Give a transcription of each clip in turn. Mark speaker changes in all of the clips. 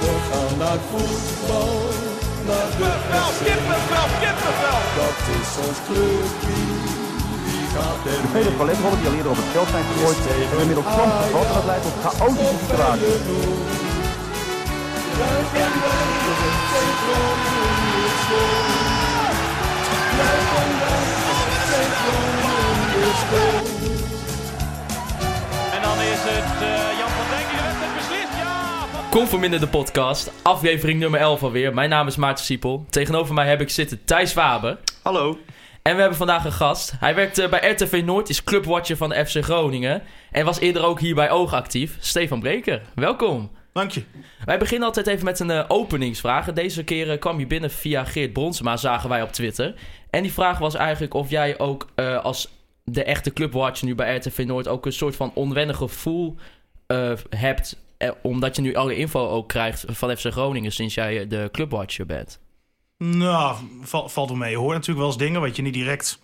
Speaker 1: We gaan naar voetbal, naar de
Speaker 2: Kippenvel, kippenvel, kippenvel.
Speaker 1: Dat is ons clubje,
Speaker 3: De vele paletrollen die al eerder op het veld zijn gegooid, hebben inmiddels soms gevat en dat leidt tot chaotische situaties.
Speaker 2: En dan is het eh, Jan Ja, van...
Speaker 4: Conforminder de podcast, aflevering nummer 11 alweer. Mijn naam is Maarten Siepel. Tegenover mij heb ik zitten Thijs Waber.
Speaker 5: Hallo.
Speaker 4: En we hebben vandaag een gast. Hij werkt eh, bij RTV Noord, is clubwatcher van de FC Groningen. En was eerder ook hier bij Oog actief. Stefan Breker, welkom.
Speaker 5: Dank je.
Speaker 4: Wij beginnen altijd even met een eh, openingsvraag. Deze keer eh, kwam je binnen via Geert Bronsma, zagen wij op Twitter. En die vraag was eigenlijk of jij ook als de echte clubwatcher nu bij RTV Noord... ook een soort van onwennig gevoel hebt... eh, omdat je nu alle info ook krijgt van FC Groningen sinds jij eh, de clubwatcher bent.
Speaker 5: Nou, val- valt wel mee. Je hoort natuurlijk wel eens dingen wat je niet direct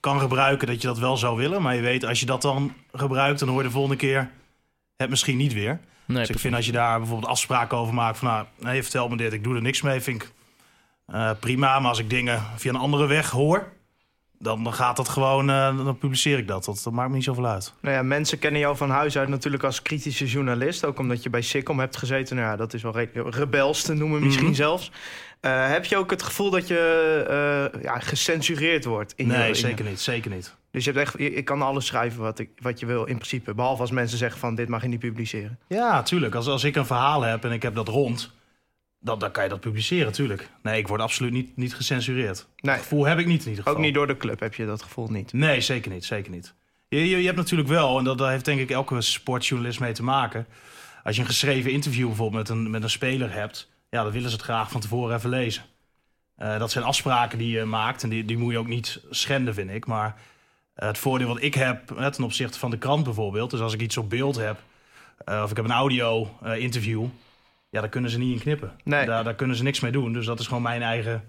Speaker 5: kan gebruiken, dat je dat wel zou willen. Maar je weet, als je dat dan gebruikt, dan hoor je de volgende keer het misschien niet weer.
Speaker 4: Nee,
Speaker 5: dus ik vind als je daar bijvoorbeeld afspraken over maakt van, nou, nee, vertel me dit, ik doe er niks mee, vind ik eh, prima. Maar als ik dingen via een andere weg hoor, dan, gaat dat gewoon, eh, dan publiceer ik dat. dat. Dat maakt me niet zoveel uit.
Speaker 6: Nou ja, mensen kennen jou van huis uit natuurlijk als kritische journalist. Ook omdat je bij Sikkom hebt gezeten. Nou ja, dat is wel re- rebels te noemen misschien
Speaker 5: Mhm.
Speaker 6: zelfs. Eh, heb je ook het gevoel dat je eh, ja, gecensureerd wordt? In je-
Speaker 5: nee,
Speaker 6: in-
Speaker 5: zeker niet, zeker niet.
Speaker 6: Dus je hebt echt, je- ik kan alles schrijven wat, ik, wat je wil in principe. Behalve als mensen zeggen van dit mag je niet publiceren.
Speaker 5: Ja, tuurlijk. Als, als ik een verhaal heb en ik heb dat rond, dan, dan kan je dat publiceren, tuurlijk. Nee, ik word absoluut niet, niet gecensureerd.
Speaker 6: Nee,
Speaker 5: Dat gevoel heb ik niet in ieder geval.
Speaker 6: ook niet door de club heb je dat gevoel niet.
Speaker 5: Nee, zeker niet, zeker niet. Je, je, je hebt natuurlijk wel, en dat, dat heeft denk ik elke sportjournalist mee te maken. Als je een geschreven interview bijvoorbeeld met een, met een speler hebt, ja, dan willen ze het graag van tevoren even lezen. Eh, dat zijn afspraken die je maakt en die, die moet je ook niet schenden, vind ik. Maar eh, het voordeel wat ik heb eh, ten opzichte van de krant bijvoorbeeld, dus als ik iets op beeld heb, of ik heb een audio-interview, ja, daar kunnen ze niet in knippen.
Speaker 6: Nee.
Speaker 5: Daar, daar kunnen ze niks mee doen. Dus dat is gewoon mijn eigen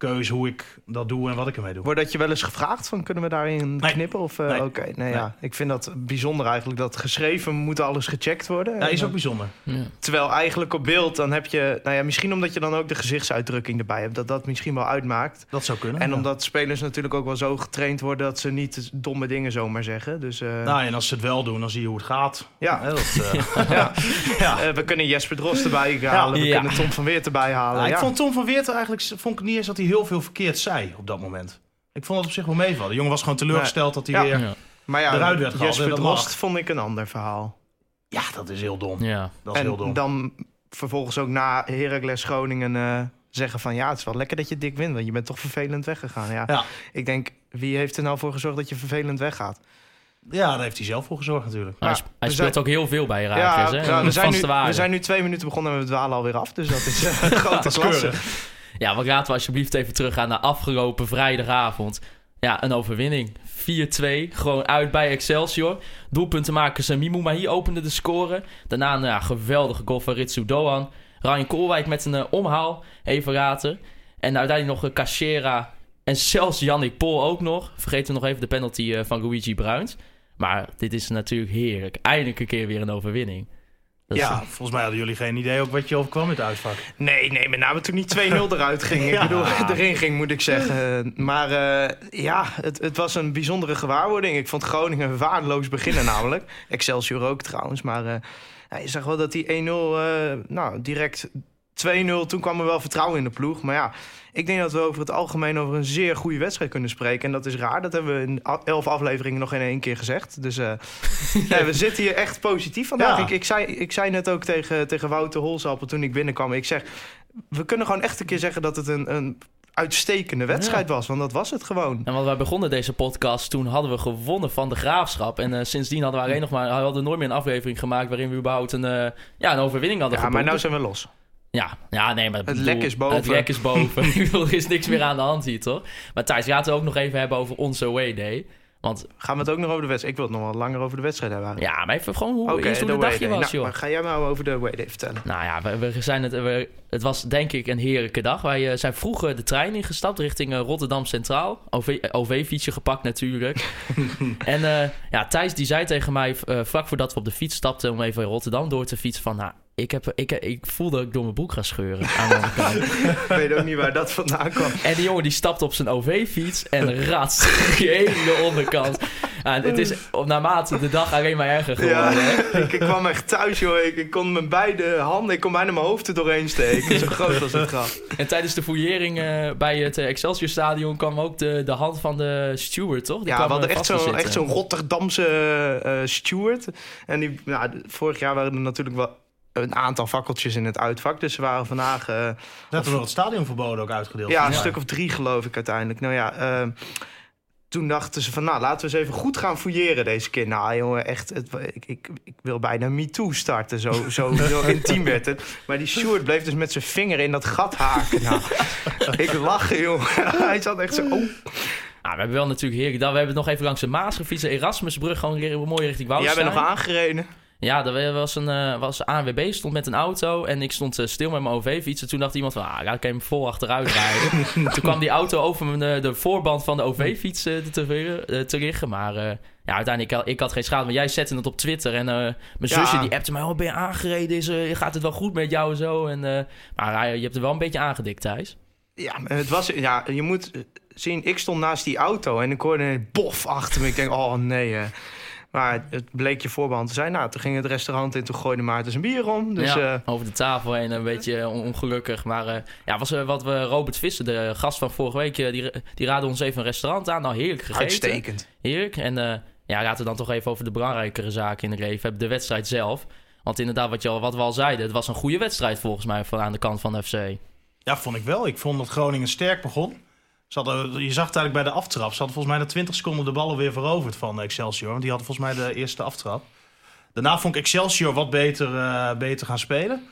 Speaker 5: keuze hoe ik dat doe en wat ik ermee doe.
Speaker 6: Wordt dat je wel eens gevraagd van kunnen we daarin
Speaker 5: Nee.
Speaker 6: knippen? Of, eh,
Speaker 5: Nee.
Speaker 6: Oké, nee,
Speaker 5: Nee.
Speaker 6: ja. Ik vind dat bijzonder eigenlijk. Dat geschreven moet alles gecheckt worden.
Speaker 5: Ja, is ook bijzonder.
Speaker 4: Ja.
Speaker 6: Terwijl eigenlijk op beeld, dan heb je... Nou ja, misschien omdat je dan ook de gezichtsuitdrukking erbij hebt. Dat dat misschien wel uitmaakt.
Speaker 5: Dat zou kunnen.
Speaker 6: En
Speaker 5: ja.
Speaker 6: omdat spelers natuurlijk ook wel zo getraind worden... dat ze niet domme dingen zomaar zeggen. Dus eh,
Speaker 5: Nou, en als ze het wel doen, dan zie je hoe het gaat.
Speaker 6: ja.
Speaker 5: Dat, eh,
Speaker 6: ja.
Speaker 5: ja.
Speaker 6: Eh, we kunnen Jesper Drost erbij halen. We
Speaker 4: Ja.
Speaker 6: kunnen Tom van Weert erbij halen.
Speaker 5: Ja, ik
Speaker 6: ja.
Speaker 5: vond Tom van Weert eigenlijk vond ik niet eens dat hij heel veel verkeerd zei op dat moment. Ik vond het op zich wel meevallen. De jongen was gewoon teleurgesteld dat hij
Speaker 6: Ja.
Speaker 5: weer...
Speaker 4: Ja.
Speaker 6: Maar ja,
Speaker 5: eruit werd gehaald,
Speaker 6: Jesper. Drost vond ik een ander verhaal.
Speaker 5: Ja, dat is heel dom.
Speaker 4: ja.
Speaker 5: Dat is
Speaker 6: en
Speaker 5: heel dom.
Speaker 6: dan vervolgens ook na Heracles Groningen... eh, zeggen van ja, het is wel lekker dat je dik wint... want je bent toch vervelend weggegaan. Ja.
Speaker 5: Ja.
Speaker 6: Ik denk, wie heeft er nou voor gezorgd dat je vervelend weggaat?
Speaker 5: Ja, daar heeft hij zelf voor gezorgd natuurlijk.
Speaker 4: Maar hij, sp- speelt
Speaker 6: zijn-
Speaker 4: ook heel veel bij
Speaker 6: Ja,
Speaker 4: hè?
Speaker 6: ja, we, zijn nu, we zijn nu twee minuten begonnen en we dwalen alweer af. Dus dat is eh, een grote
Speaker 5: is
Speaker 6: klasse.
Speaker 5: keurig.
Speaker 4: Ja, maar laten we alsjeblieft even teruggaan naar afgelopen vrijdagavond. Ja, een overwinning. 4-2, gewoon uit bij Excelsior. Doelpuntenmakers en Mimou Mahi opende de score. Daarna een geweldige goal van Ritsu Doan. Ryan Koolwijk met een eh, omhaal, even later. En uiteindelijk nog uh, Cachera en zelfs Yannick Pol ook nog. Vergeten we nog even de penalty eh, van Luigi Bruins. Maar dit is natuurlijk heerlijk. Eindelijk een keer weer een overwinning. Dat is-
Speaker 5: Ja, volgens mij hadden jullie geen idee ook wat je overkwam in het uitvak.
Speaker 6: Nee, nee, met name toen niet 2-0 eruit ging.
Speaker 5: Ja.
Speaker 6: Ik bedoel, erin ging, moet ik zeggen. Maar eh, ja, het, het was een bijzondere gewaarwording. Ik vond Groningen waardeloos beginnen namelijk. Excelsior ook trouwens. Maar eh, ja, je zag wel dat die 1-0, eh, nou, direct 2-0. Toen kwam er wel vertrouwen in de ploeg. Maar ja, ik denk dat we over het algemeen over een zeer goede wedstrijd kunnen spreken. En dat is raar. Dat hebben we in elf afleveringen nog in één keer gezegd. Dus eh, nee, we zitten hier echt positief vandaag.
Speaker 5: Ja.
Speaker 6: Ik, ik, zei, ik zei net ook tegen, tegen Wouter Holzappel toen ik binnenkwam. Ik zeg, we kunnen gewoon echt een keer zeggen dat het een, een uitstekende wedstrijd was. Want dat was het gewoon.
Speaker 4: En want wij begonnen deze podcast, toen hadden we gewonnen van de graafschap. En eh, sindsdien hadden we alleen nog maar, we hadden nooit meer een aflevering gemaakt waarin we überhaupt een, eh, ja, een overwinning hadden
Speaker 6: Ja, maar
Speaker 4: geboekt.
Speaker 6: zijn we los.
Speaker 4: Ja, ja, nee, maar
Speaker 6: Het
Speaker 4: bedoel,
Speaker 6: lek is boven.
Speaker 4: Het lek is boven. Ik bedoel, er is niks meer aan de hand hier, toch? Maar Thijs, laten we ook nog even hebben over onze away day. Want
Speaker 6: Gaan we het ook nog over de wedstrijd? Ik wil het nog wel langer over de wedstrijd hebben.
Speaker 4: ja, maar even gewoon hoe,
Speaker 6: Oké,
Speaker 4: eerst hoe de dagje was,
Speaker 6: Nou,
Speaker 4: joh.
Speaker 6: maar ga jij maar over de way day vertellen.
Speaker 4: Nou ja, we, we zijn het, we, het was denk ik een heerlijke dag. Wij eh, zijn vroeger de trein ingestapt richting eh, Rotterdam Centraal. OV, eh, OV-fietsje gepakt natuurlijk. en ja, Thijs die zei tegen mij vlak voordat we op de fiets stapten... om even Rotterdam door te fietsen van... Nou, ik, heb, ik, ik voelde dat ik door mijn broek ga scheuren aan de.
Speaker 6: Ik weet ook niet waar dat vandaan kwam.
Speaker 4: En die jongen die stapt op zijn OV-fiets en ratst die hele onderkant. Ja, het is naarmate de dag alleen maar erger geworden.
Speaker 6: Ja, ik, ik kwam echt thuis, joh. Ik, ik kon mijn beide handen, ik kon bijna mijn hoofd er doorheen steken. Zo groot was het graf.
Speaker 4: En tijdens de fouillering eh, bij het eh, Excelsior Stadion kwam ook de, de hand van de steward, toch? Die
Speaker 6: Ja,
Speaker 4: kwam,
Speaker 6: we hadden echt zo'n echt zo'n Rotterdamse eh steward. En die, nou, vorig jaar waren er natuurlijk wel een aantal fakkeltjes in het uitvak. Dus ze waren vandaag... eh,
Speaker 5: Dat er nog het stadionverbod ook uitgedeeld.
Speaker 6: ja, een
Speaker 4: Ja.
Speaker 6: stuk of drie geloof ik uiteindelijk. Nou ja, eh, toen dachten ze van, nou, laten we eens even goed gaan fouilleren deze keer. Nou, jongen, echt, het, ik, ik, ik wil bijna MeToo starten. Zo, zo, zo intiem werd het. Maar die Sjoerd bleef dus met zijn vinger in dat gat haken. Nou, ik lachen, jongen. Hij zat echt zo... Oh.
Speaker 4: Nou, we hebben wel natuurlijk heerlijk gedaan. We hebben nog even langs de Maas gefietst. De Erasmusbrug gewoon weer mooi richting
Speaker 6: Jij
Speaker 4: Woudenstein.
Speaker 6: bent nog aangereden.
Speaker 4: Ja, er was een eh, was ANWB, stond met een auto en ik stond eh, stil met mijn OV-fiets. En toen dacht iemand van, ah, laat ik hem vol achteruit rijden. toen kwam die auto over mijn, eh, de voorband van de OV-fiets te, te. Maar ja, uiteindelijk, ik had, geen schade. Maar jij zette het op Twitter en mijn
Speaker 6: Ja.
Speaker 4: zusje die appte mij, oh, ben je aangereden? Is, gaat het wel goed met jou en zo? En, maar je hebt er wel een beetje aangedikt, Thijs.
Speaker 6: Ja, het was, ja, je moet zien, ik stond naast die auto en ik hoorde een bof achter me. Ik denk, oh nee. Maar het bleek je voorbehand te zijn. Nou, toen ging het restaurant in, toen gooide Maarten zijn bier om. Dus
Speaker 4: ja,
Speaker 6: eh,
Speaker 4: over de tafel heen, een beetje on- ongelukkig. Maar eh, ja, was eh, wat we Robert Visser, de gast van vorige week, die, die raadde ons even een restaurant aan. Nou, heerlijk gegeten.
Speaker 6: uitstekend.
Speaker 4: Heerlijk. En eh, ja, laten we dan toch even over de belangrijkere zaken in het leven hebben. De wedstrijd zelf. Want inderdaad, wat, je al, wat we al zeiden, het was een goede wedstrijd volgens mij van aan de kant van de FC.
Speaker 5: Ja, vond ik wel. Ik vond dat Groningen sterk begon. Ze hadden, je zag het eigenlijk bij de aftrap. Ze hadden volgens mij na 20 seconden de ballen weer veroverd van Excelsior. Want die hadden volgens mij de eerste aftrap. Daarna vond ik Excelsior wat beter, eh, beter gaan spelen.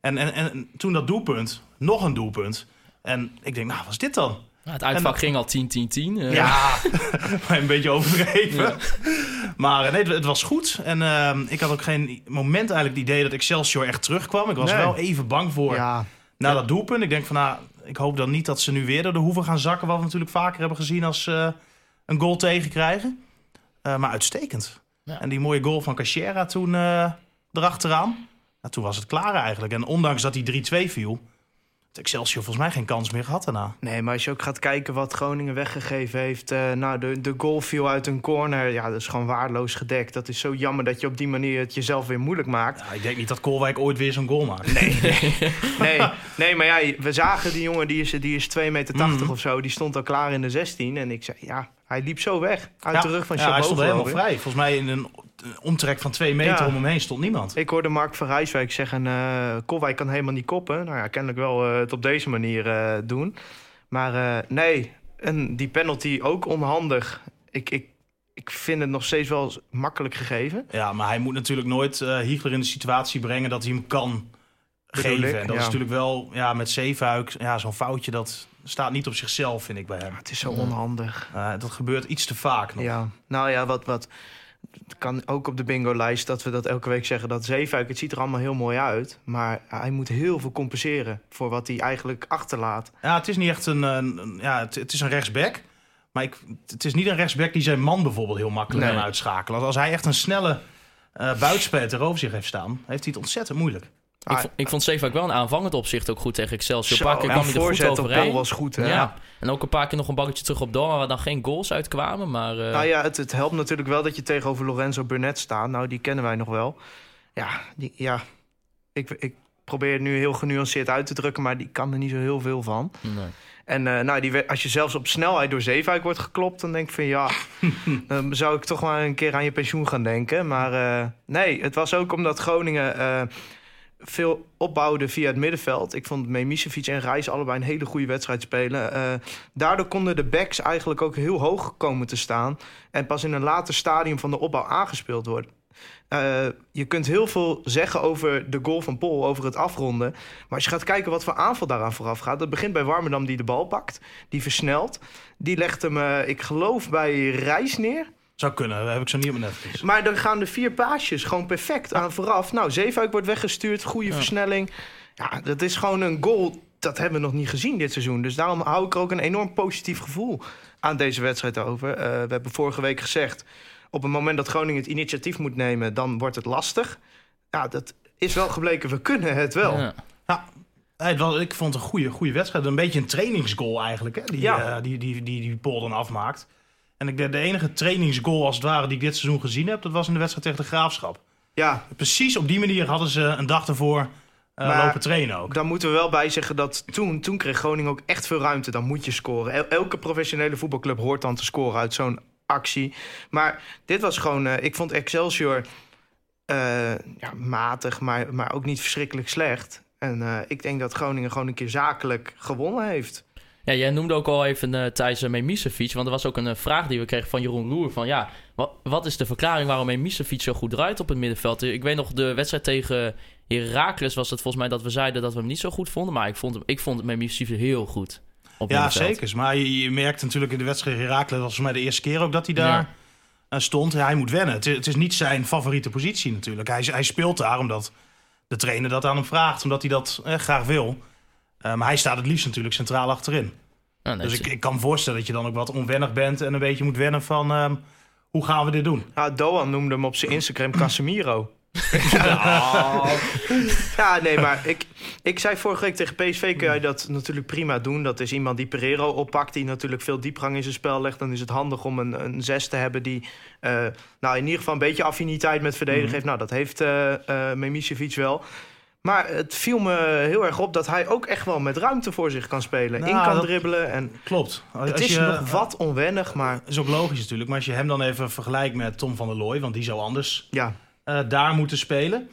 Speaker 5: En, en, en toen dat doelpunt, nog een doelpunt. En ik denk, nou, wat is dit dan?
Speaker 4: Nou, het uitvak
Speaker 5: En-
Speaker 4: ging al 10-10-10. eh.
Speaker 5: Ja, maar een beetje overdreven. Maar eh, nee, het, het was goed. En ehm, ik had ook geen moment eigenlijk het idee dat Excelsior echt terugkwam. Ik was
Speaker 6: Nee.
Speaker 5: wel even bang voor
Speaker 6: Ja,
Speaker 5: na dat doelpunt. Ik denk van, nou, ik hoop dan niet dat ze nu weer door de hoeven gaan zakken. Wat we natuurlijk vaker hebben gezien als ze een goal tegenkrijgen. Eh, maar uitstekend.
Speaker 4: Ja.
Speaker 5: En die mooie goal van Cachera toen eh, erachteraan. Nou, toen was het klaar eigenlijk. En ondanks dat die 3-2 viel, Excelsior volgens mij geen kans meer gehad daarna.
Speaker 6: nee, maar als je ook gaat kijken wat Groningen weggegeven heeft. eh, nou, de, de goal viel uit een corner. Ja, dat is gewoon waardeloos gedekt. Dat is zo jammer dat je op die manier het jezelf weer moeilijk maakt.
Speaker 5: Ja, ik denk niet dat Koolwijk ooit weer zo'n goal maakt.
Speaker 6: Nee, nee, nee, maar ja, we zagen die jongen, die is, die is 2,80 meter
Speaker 5: Mhm.
Speaker 6: of zo. Die stond al klaar in de 16. En ik zei, ja, hij liep zo weg. Uit
Speaker 5: Ja,
Speaker 6: de rug van
Speaker 5: ja,
Speaker 6: Chabot.
Speaker 5: hij stond helemaal vrij. Volgens mij in een omtrek van twee meter
Speaker 6: Ja.
Speaker 5: om hem heen stond niemand.
Speaker 6: Ik hoorde Mark van Rijswijk zeggen... eh Kolwijk kan helemaal niet koppen. Nou ja, kennelijk wel eh, het op deze manier eh, doen. Maar nee, en die penalty ook onhandig. Ik, ik, ik vind het nog steeds wel makkelijk gegeven.
Speaker 5: Ja, maar hij moet natuurlijk nooit Hiegler in de situatie brengen dat hij hem kan
Speaker 6: Bedoel
Speaker 5: geven.
Speaker 6: ik,
Speaker 5: En dat
Speaker 6: ja.
Speaker 5: is natuurlijk wel ja, met Zeefuik, ja, zo'n foutje dat staat niet op zichzelf, vind ik bij hem.
Speaker 6: Het is zo onhandig.
Speaker 5: Eh, dat gebeurt iets te vaak nog.
Speaker 6: Ja, nou ja, wat, wat kan ook op de bingo-lijst dat we dat elke week zeggen. Dat Zeefuik, het ziet er allemaal heel mooi uit. Maar hij moet heel veel compenseren voor wat hij eigenlijk achterlaat.
Speaker 5: Ja, het is niet echt een, een- ja, het, het is een rechtsback. Maar ik, het is niet een rechtsback die zijn man bijvoorbeeld heel makkelijk
Speaker 6: Nee.
Speaker 5: kan uitschakelen. Als, als hij echt een snelle eh buitenspeler tegenover zich heeft staan, heeft hij het ontzettend moeilijk.
Speaker 4: Ik,
Speaker 6: Ah,
Speaker 4: vond, ik vond Zeefuik wel een aanvallend opzicht ook goed tegen Excelsior.
Speaker 6: Zo,
Speaker 4: Een paar keer kwam hij er goed overheen.
Speaker 6: was goed, hè?
Speaker 4: Ja. En ook een paar keer nog een balletje terug op door, waar dan geen goals uitkwamen. Maar eh,
Speaker 6: Nou ja, het, het helpt natuurlijk wel dat je tegenover Lorenzo Burnett staat. Nou, die kennen wij nog wel. Ja, die, ja. Ik, ik probeer het nu heel genuanceerd uit te drukken, maar die kan er niet zo heel veel van.
Speaker 4: nee.
Speaker 6: En eh, nou, die, als je zelfs op snelheid door Zeefuik wordt geklopt, dan denk ik van ja, dan zou ik toch maar een keer aan je pensioen gaan denken. Maar eh, nee, het was ook omdat Groningen veel opbouwde via het middenveld. Ik vond Memisevic en Reis allebei een hele goede wedstrijd spelen. Eh, daardoor konden de backs eigenlijk ook heel hoog komen te staan. En pas in een later stadium van de opbouw aangespeeld worden. Eh, je kunt heel veel zeggen over de goal van Pol, over het afronden. Maar als je gaat kijken wat voor aanval daaraan vooraf gaat... dat begint bij Warmerdam die de bal pakt, die versnelt. Die legt hem, eh, ik geloof, bij Reis neer.
Speaker 5: Zou kunnen, dat heb ik zo niet op mijn netvlies.
Speaker 6: Maar dan gaan de vier paasjes gewoon perfect aan vooraf. Nou, Zeefuik wordt weggestuurd, goede versnelling. Ja, dat is gewoon een goal, dat hebben we nog niet gezien dit seizoen. Dus daarom hou ik er ook een enorm positief gevoel aan deze wedstrijd over. Eh, we hebben vorige week gezegd... op het moment dat Groningen het initiatief moet nemen... dan wordt het lastig. Ja, dat, is wel gebleken, we kunnen het wel.
Speaker 4: Ja.
Speaker 5: Het was- ik vond het een goede, goede wedstrijd. Een beetje een trainingsgoal eigenlijk, hè, die,
Speaker 6: Ja.
Speaker 5: eh, die, die, die, die Paul dan afmaakt. En ik, de, de enige trainingsgoal als het ware die ik dit seizoen gezien heb... dat was in de wedstrijd tegen de Graafschap.
Speaker 6: Ja,
Speaker 5: Precies op die manier hadden ze een dag ervoor
Speaker 6: Maar-
Speaker 5: lopen trainen ook.
Speaker 6: daar moeten we wel bij zeggen dat toen, toen kreeg Groningen ook echt veel ruimte. Dan moet je scoren. El- elke professionele voetbalclub hoort dan te scoren uit zo'n actie. Maar dit was gewoon, eh, ik vond Excelsior eh, ja, matig, maar, maar ook niet verschrikkelijk slecht. En ik denk dat Groningen gewoon een keer zakelijk gewonnen heeft.
Speaker 4: Ja, jij noemde ook al even uh, Thijs uh, Memisevic, want er was ook een uh, vraag die we kregen van Jeroen Loer. Van ja, wat, wat is de verklaring waarom Memisevic zo goed draait op het middenveld? Ik weet nog, de wedstrijd tegen Heracles was het volgens mij dat we zeiden dat we hem niet zo goed vonden. Maar ik vond, hem, ik vond Memisevic heel goed op
Speaker 5: Ja,
Speaker 4: middenveld.
Speaker 5: zeker. Maar je, je merkt natuurlijk in de wedstrijd Heracles, was volgens mij de eerste keer ook dat hij daar ja. stond. Hij moet wennen. Het is, het is, niet zijn favoriete positie natuurlijk. Hij, hij speelt daar omdat de trainer dat aan hem vraagt, omdat hij dat eh, graag wil. Uh, maar hij staat het liefst natuurlijk centraal achterin.
Speaker 4: Nee,
Speaker 5: dus ik, ik, kan me voorstellen dat je dan ook wat onwennig bent en een beetje moet wennen van uh, hoe gaan we dit doen.
Speaker 6: Ja, Doan noemde hem op zijn Instagram Casemiro. ja. ja, nee, maar ik, ik zei vorige week tegen PSV kun je dat natuurlijk prima doen. Dat is iemand die Pereiro oppakt, die natuurlijk veel diepgang in zijn spel legt. Dan is het handig om een, een zes te hebben die uh, nou, in ieder geval een beetje affiniteit met verdedigen mm. heeft. Nou, dat heeft uh, uh, wel. Maar het viel me heel erg op dat hij ook echt wel met ruimte voor zich kan spelen. Nou, in kan dribbelen. En
Speaker 5: klopt.
Speaker 6: Als het is je, nog wat onwennig, maar...
Speaker 5: Dat is ook logisch natuurlijk. Maar als je hem dan even vergelijkt met Tom van der Looy... want die zou anders
Speaker 6: ja.
Speaker 5: uh, daar moeten spelen...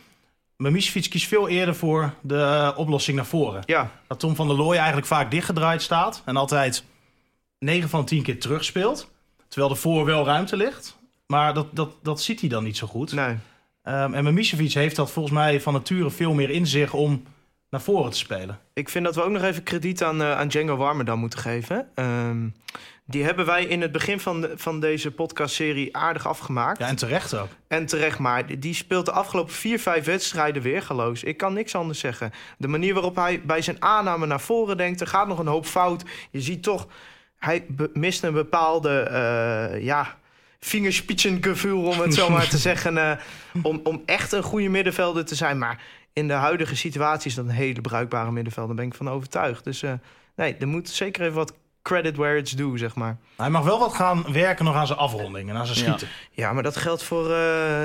Speaker 5: Mimicevic kiest veel eerder voor de uh, oplossing naar voren.
Speaker 6: Ja.
Speaker 5: Dat Tom van der Looy eigenlijk vaak dichtgedraaid staat... en altijd 9 van 10 keer terugspeelt. Terwijl er voor wel ruimte ligt. Maar dat, dat, dat ziet hij dan niet zo goed.
Speaker 6: Nee.
Speaker 5: Um, en Mimicevic heeft dat volgens mij van nature veel meer in zich om naar voren te spelen.
Speaker 6: Ik vind dat we ook nog even krediet aan, uh, aan Django Warmerdam moeten geven. Um, die hebben wij in het begin van, de, van deze podcastserie aardig afgemaakt.
Speaker 5: Ja, en terecht ook.
Speaker 6: En terecht, maar die speelt de afgelopen vier, vijf wedstrijden weergaloos. Ik kan niks anders zeggen. De manier waarop hij bij zijn aanname naar voren denkt, er gaat nog een hoop fout. Je ziet toch, hij mist een bepaalde, uh, ja vingerspitsengevoel, om het zo maar te zeggen. Uh, om, om echt een goede middenvelder te zijn. Maar in de huidige situatie is dat een hele bruikbare middenvelder. Daar ben ik van overtuigd. Dus uh, nee, er moet zeker even wat credit where it's due, zeg maar.
Speaker 5: Hij mag wel wat gaan werken nog aan zijn afronding en aan zijn schieten.
Speaker 6: Ja, ja maar dat geldt voor uh,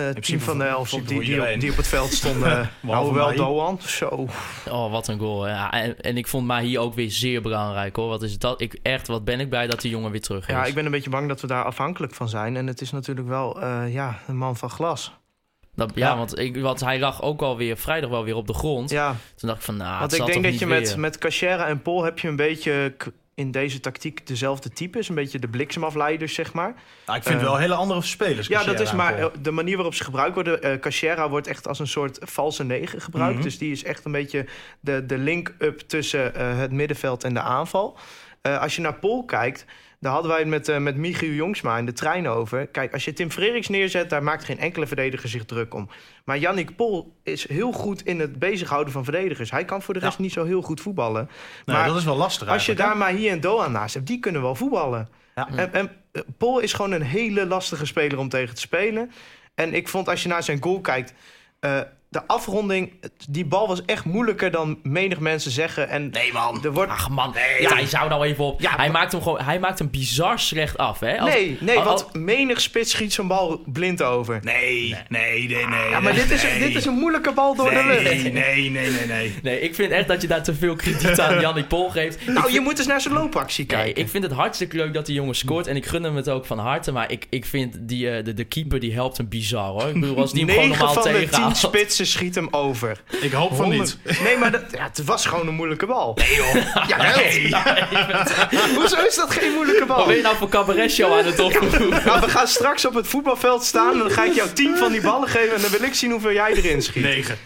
Speaker 6: het team van de elf die, die, die, op, die op het veld stonden. nou, wel Doan. Zo.
Speaker 4: Oh, wat een goal. Ja, en, en ik vond maar hier ook weer zeer belangrijk hoor. Wat is dat? Ik, echt, wat ben ik blij dat die jongen weer terug is.
Speaker 6: Ja, ik ben een beetje bang dat we daar afhankelijk van zijn. En het is natuurlijk wel uh, ja, een man van glas.
Speaker 4: Dat, ja, ja, want ik, wat, hij lag ook alweer vrijdag wel weer op de grond.
Speaker 6: Ja.
Speaker 4: Toen dacht ik van, nou,
Speaker 6: Want ik denk dat je met, met Cachera en Pol heb je een beetje in deze tactiek dezelfde types. Een beetje de bliksemafleiders, zeg maar.
Speaker 5: Nou, ik vind uh, wel hele andere spelers.
Speaker 6: Ja, dat is maar de manier waarop ze gebruikt worden. Uh, Cachera wordt echt als een soort valse negen gebruikt. Mm -hmm. Dus die is echt een beetje de, de link-up tussen uh, het middenveld en de aanval. Als je naar Pol kijkt, daar hadden wij het met, uh, met Michiel Jongsma in de trein over. Kijk, als je Tim Frederiks neerzet, daar maakt geen enkele verdediger zich druk om. Maar Yannick Pol is heel goed in het bezighouden van verdedigers. Hij kan voor de rest ja. niet zo heel goed voetballen.
Speaker 5: Nee,
Speaker 6: maar
Speaker 5: dat is wel lastig
Speaker 6: Als je daar maar hier en Doan naast hebt, die kunnen wel voetballen.
Speaker 5: Ja.
Speaker 6: En, en uh, Pol is gewoon een hele lastige speler om tegen te spelen. En ik vond, als je naar zijn goal kijkt... Uh, de afronding, die bal was echt moeilijker dan menig mensen zeggen. En
Speaker 5: nee man.
Speaker 6: Er wordt...
Speaker 4: Ach man, nee. ja, hij zou nou even op. Ja, hij, maakt hem gewoon, hij maakt hem bizar slecht af. Hè?
Speaker 6: Als, nee, nee, als, want menig spits schiet zo'n bal blind over.
Speaker 5: Nee, nee, nee, nee.
Speaker 6: Ja, maar
Speaker 5: nee,
Speaker 6: dit, is,
Speaker 5: nee.
Speaker 6: dit is een moeilijke bal door
Speaker 5: nee,
Speaker 6: de lucht.
Speaker 5: Nee, nee, nee, nee, nee.
Speaker 4: Nee, ik vind echt dat je daar te veel krediet aan Jannik Pol geeft.
Speaker 6: Nou,
Speaker 4: vind,
Speaker 6: je moet eens naar zijn loopactie kijken.
Speaker 4: Nee, ik vind het hartstikke leuk dat die jongen scoort. En ik gun hem het ook van harte. Maar ik, ik vind die, uh, de, de keeper die helpt hem bizar hoor. Ik bedoel, als die hem gewoon normaal
Speaker 6: van
Speaker 4: tegen
Speaker 6: schiet hem over.
Speaker 5: Ik hoop van niet.
Speaker 6: Nee, maar dat, ja, het was gewoon een moeilijke bal.
Speaker 5: Nee joh.
Speaker 6: Ja, nee. Hoezo is dat geen moeilijke bal?
Speaker 4: Wat ben je nou voor cabaret show aan het opvoeren?
Speaker 6: Nou, we gaan straks op het voetbalveld staan en dan ga ik jou tien van die ballen geven en dan wil ik zien hoeveel jij erin schiet.
Speaker 5: Negen.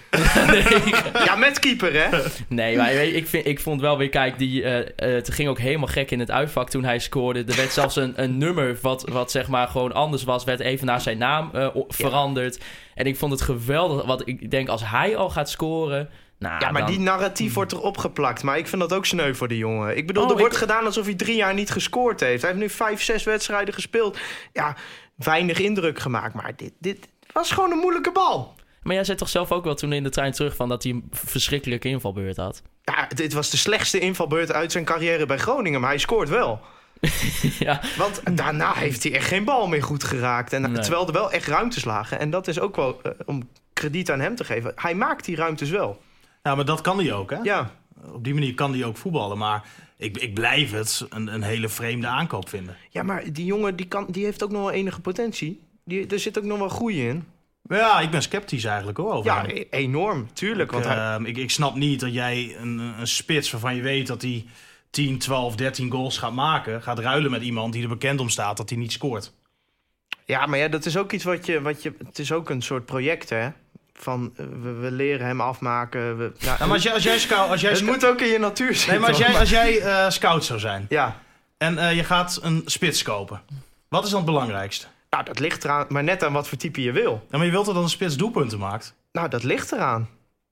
Speaker 6: Ja, met keeper hè?
Speaker 4: Nee, maar ik, vind, ik vond wel weer, kijk, die, uh, uh, het ging ook helemaal gek in het uitvak toen hij scoorde. Er werd zelfs een, een nummer wat, wat zeg maar gewoon anders was, werd even naar zijn naam uh, veranderd. Ja. En ik vond het geweldig, want ik denk als hij al gaat scoren... Nou,
Speaker 6: ja, maar
Speaker 4: dan...
Speaker 6: die narratief wordt erop geplakt. Maar ik vind dat ook sneu voor die jongen. Ik bedoel,
Speaker 4: Oh,
Speaker 6: er wordt
Speaker 4: ik-
Speaker 6: gedaan alsof hij drie jaar niet gescoord heeft. Hij heeft nu vijf, zes wedstrijden gespeeld. Ja, weinig indruk gemaakt. Maar dit, dit was gewoon een moeilijke bal.
Speaker 4: Maar jij zei toch zelf ook wel toen in de trein terug van dat hij een verschrikkelijke invalbeurt had.
Speaker 6: Ja, dit was de slechtste invalbeurt uit zijn carrière bij Groningen, maar hij scoort wel.
Speaker 4: ja,
Speaker 6: Want daarna heeft hij echt geen bal meer goed geraakt. En,
Speaker 4: Nee.
Speaker 6: Terwijl er wel echt ruimtes lagen. En dat is ook wel eh, om krediet aan hem te geven. Hij maakt die ruimtes wel.
Speaker 5: Ja, maar dat kan hij ook, hè?
Speaker 6: Ja,
Speaker 5: Op die manier kan hij ook voetballen. Maar ik, ik blijf het een, een hele vreemde aankoop vinden.
Speaker 6: ja maar die jongen die kan, die heeft ook nog wel enige potentie. Die, er zit ook nog wel groei in.
Speaker 5: Ja, ik ben sceptisch eigenlijk hoor. Over
Speaker 6: Ja,
Speaker 5: hem.
Speaker 6: e- enorm, tuurlijk. Want hij,
Speaker 5: Ehm, ik, ik snap niet dat jij een, een spits waarvan je weet dat hij 10, 12, 13 goals gaat maken, gaat ruilen met iemand die er bekend om staat dat hij niet scoort.
Speaker 6: ja, maar ja, dat is ook iets wat je, wat je... Het is ook een soort project, hè? Van, eh, we, we leren hem afmaken. We,
Speaker 5: Nou, maar als jij, als jij, scout, als jij,
Speaker 6: het moet ook in je natuur zitten.
Speaker 5: nee, maar als jij, als jij eh, scout zou zijn
Speaker 6: Ja,
Speaker 5: en eh, je gaat een spits kopen, wat is dan het belangrijkste?
Speaker 6: nou, dat ligt eraan, maar net aan wat voor type je wil.
Speaker 5: Ja, maar je wilt dat een spits doelpunten maakt.
Speaker 6: Nou, dat ligt eraan.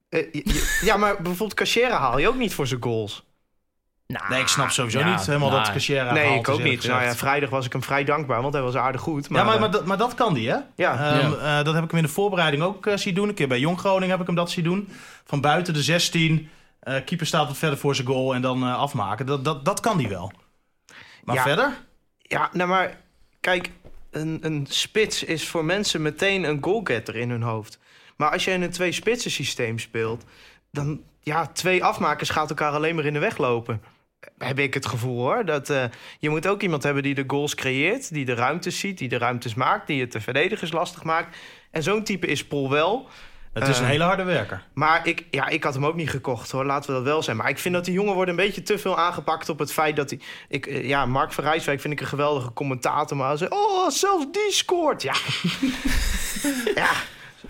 Speaker 6: Je- ja, maar bijvoorbeeld Cachera haal je ook niet voor zijn goals.
Speaker 4: Nou,
Speaker 5: Nee, ik snap sowieso
Speaker 4: ja,
Speaker 5: niet helemaal
Speaker 4: nou,
Speaker 5: dat Cachera
Speaker 6: nee,
Speaker 5: gehaald
Speaker 6: ik ook niet. Nou ja, vrijdag was ik hem vrij dankbaar, want hij was aardig goed. Maar,
Speaker 5: ja, maar,
Speaker 6: eh,
Speaker 5: maar, dat, maar dat kan die, hè?
Speaker 6: ja.
Speaker 5: Ehm, eh, dat heb ik hem in de voorbereiding ook eh, zien doen. Een keer bij Jong Groningen heb ik hem dat zien doen. Van buiten de 16, eh, keeper staat wat verder voor zijn goal en dan eh, afmaken. Dat, dat, dat kan die wel. Maar
Speaker 6: Ja.
Speaker 5: verder?
Speaker 6: ja, nou maar kijk, een, een spits is voor mensen meteen een goalgetter in hun hoofd. Maar als je in een twee-spitsen systeem speelt, dan ja, twee afmakers gaat elkaar alleen maar in de weg lopen. Heb ik het gevoel hoor. Dat, eh, je moet ook iemand hebben die de goals creëert, die de ruimtes ziet, die de ruimtes maakt, die het de verdedigers lastig maakt. En zo'n type is Paul wel.
Speaker 5: Het is een
Speaker 6: Eh,
Speaker 5: hele harde werker.
Speaker 6: Maar ik, ja, ik had hem ook niet gekocht hoor, laten we dat wel zijn. Maar ik vind dat die jongen wordt een beetje te veel aangepakt op het feit dat hij... Ik, eh, ja, Mark van Rijswijk vind ik een geweldige commentator. Maar hij zei, oh, zelfs die scoort. Ja. ja,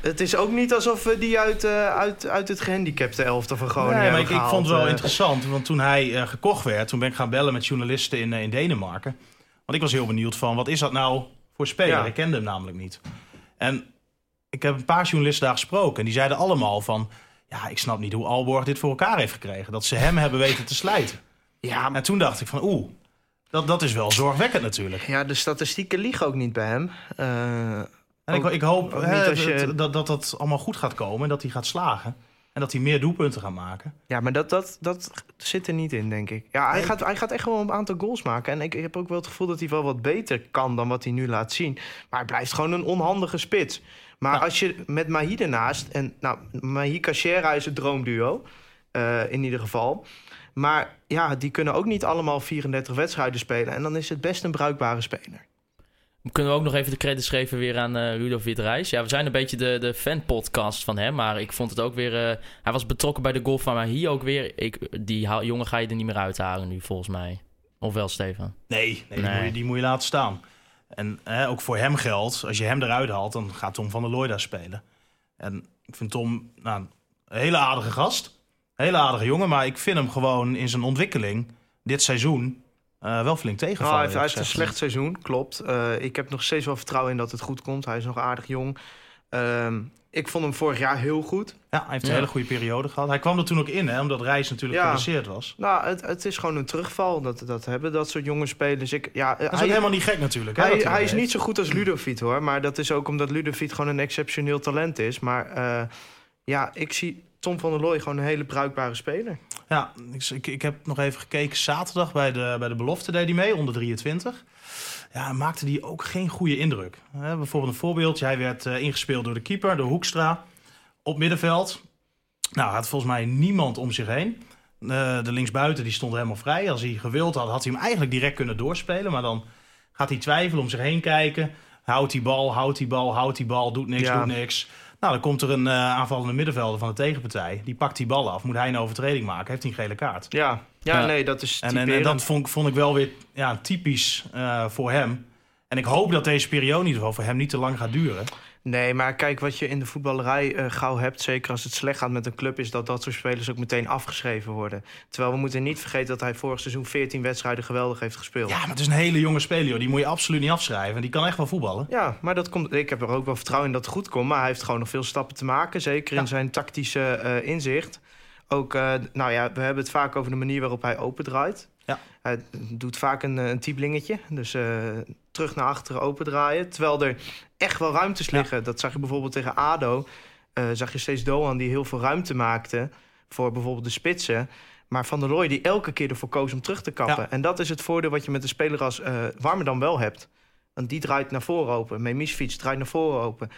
Speaker 6: het is ook niet alsof we die uit, eh, uit, uit het gehandicapte elftal van Groningen
Speaker 5: Nee, maar ik, ik vond het wel
Speaker 6: Eh,
Speaker 5: interessant, want toen hij eh, gekocht werd, toen ben ik gaan bellen met journalisten in, in Denemarken. Want ik was heel benieuwd van, wat is dat nou voor speler?
Speaker 6: Ja.
Speaker 5: Ik kende hem namelijk niet. En ik heb een paar journalisten daar gesproken en die zeiden allemaal van, ja, ik snap niet hoe Alborg dit voor elkaar heeft gekregen. Dat ze hem hebben weten te slijten.
Speaker 6: Ja, maar
Speaker 5: En toen dacht ik van, oeh, dat, dat is wel zorgwekkend natuurlijk.
Speaker 6: ja, de statistieken liegen ook niet bij hem. Eh,
Speaker 5: En ik,
Speaker 6: Ook-
Speaker 5: ik hoop hè,
Speaker 6: je-
Speaker 5: dat, dat, dat allemaal goed gaat komen en dat hij gaat slagen. En dat hij meer doelpunten gaat maken.
Speaker 6: Ja, maar dat, dat, dat zit er niet in, denk ik. Ja, hij,
Speaker 5: Nee.
Speaker 6: gaat, hij gaat echt wel een aantal goals maken. En ik, ik heb ook wel het gevoel dat hij wel wat beter kan dan wat hij nu laat zien. Maar hij blijft gewoon een onhandige spits. Maar
Speaker 5: Ja.
Speaker 6: als je met Mahi ernaast... En nou, Mahi Cachera is het droomduo. eh, in ieder geval. Maar ja, die kunnen ook niet allemaal 34 wedstrijden spelen. En dan is het best een bruikbare speler.
Speaker 4: Kunnen we ook nog even de credits geven weer aan eh Ludovic Reis. Ja, we zijn een beetje de, de fanpodcast van hem. Maar ik vond het ook weer... eh, hij was betrokken bij de golf van maar hier ook weer... Ik, die jongen ga je er niet meer uithalen nu, volgens mij. Of wel, Stefan?
Speaker 5: Nee, nee, Die, moet je, die moet je laten staan. En hè, ook voor hem geldt, als je hem eruit haalt, dan gaat Tom van der Looy daar spelen. En ik vind Tom nou, een hele aardige gast. Een hele aardige jongen, maar ik vind hem gewoon in zijn ontwikkeling dit seizoen eh, wel flink
Speaker 6: Nou,
Speaker 5: tegenvallen.
Speaker 6: hij, heeft, hij heeft een slecht seizoen, klopt. Eh, ik heb nog steeds wel vertrouwen in dat het goed komt. Hij is nog aardig jong. Ehm, ik vond hem vorig jaar heel goed.
Speaker 5: Ja, hij heeft een
Speaker 4: Ja.
Speaker 5: hele goede periode gehad. Hij kwam er toen ook in, hè, omdat Reis natuurlijk
Speaker 6: Ja.
Speaker 5: geblesseerd was.
Speaker 6: Nou, het, het is gewoon een terugval. Dat, dat hebben dat soort jonge spelers. Ik, ja,
Speaker 5: Dat is
Speaker 6: hij,
Speaker 5: ook helemaal niet gek natuurlijk. Hè,
Speaker 6: hij,
Speaker 5: dat
Speaker 6: hij is niet zo goed als Ludovic hoor. Maar dat is ook omdat Ludovic gewoon een exceptioneel talent is. Maar eh, ja, ik zie Tom van der Looy gewoon een hele bruikbare speler.
Speaker 5: Ja, ik, ik, heb nog even gekeken. Zaterdag bij de, bij de belofte deed hij mee, onder 23. Ja, maakte die ook geen goede indruk. Bijvoorbeeld een voorbeeldje. Hij werd eh, ingespeeld door de keeper, door Hoekstra. Op middenveld. Nou, had volgens mij niemand om zich heen. Eh, de linksbuiten die stond helemaal vrij. Als hij gewild had, had hij hem eigenlijk direct kunnen doorspelen. Maar dan gaat hij twijfelen, om zich heen kijken. Houdt die bal, houdt die bal, houdt die bal, doet niks,
Speaker 6: Ja.
Speaker 5: doet niks. Nou, dan komt er een eh, aanvallende middenvelder van de tegenpartij. Die pakt die bal af. Moet hij een overtreding maken? Heeft hij een gele kaart?
Speaker 6: Ja, ja, nee, dat is
Speaker 5: En, en, en dat vond, vond ik wel weer ja, typisch eh, voor hem. En ik hoop dat deze periode in ieder geval voor hem niet te lang gaat duren.
Speaker 6: Nee, maar kijk, wat je in de voetballerij eh, gauw hebt... zeker als het slecht gaat met een club... is dat dat soort spelers ook meteen afgeschreven worden. Terwijl we moeten niet vergeten dat hij vorig seizoen 14 wedstrijden geweldig heeft gespeeld.
Speaker 5: Ja, maar het is een hele jonge speler. joh. Die moet je absoluut niet afschrijven. Die kan echt wel voetballen.
Speaker 6: Ja, maar dat komt, ik heb er ook wel vertrouwen in dat het goed komt. Maar hij heeft gewoon nog veel stappen te maken. Zeker in zijn tactische eh, inzicht. Ook, eh, nou ja, we hebben het vaak over de manier waarop hij opendraait.
Speaker 5: Ja.
Speaker 6: Hij doet vaak een, een tieblingetje. Dus terug naar achteren opendraaien. Terwijl er echt wel ruimtes
Speaker 5: Ja.
Speaker 6: liggen. Dat zag je bijvoorbeeld tegen ADO. eh, zag je steeds Doan die heel veel ruimte maakte voor bijvoorbeeld de spitsen. Maar Van der Looy die elke keer ervoor koos om terug te kappen.
Speaker 5: Ja.
Speaker 6: En dat is het voordeel wat je met een speler als eh Warmer dan wel hebt. Want die draait naar voren open. Memisfiets draait naar voren open.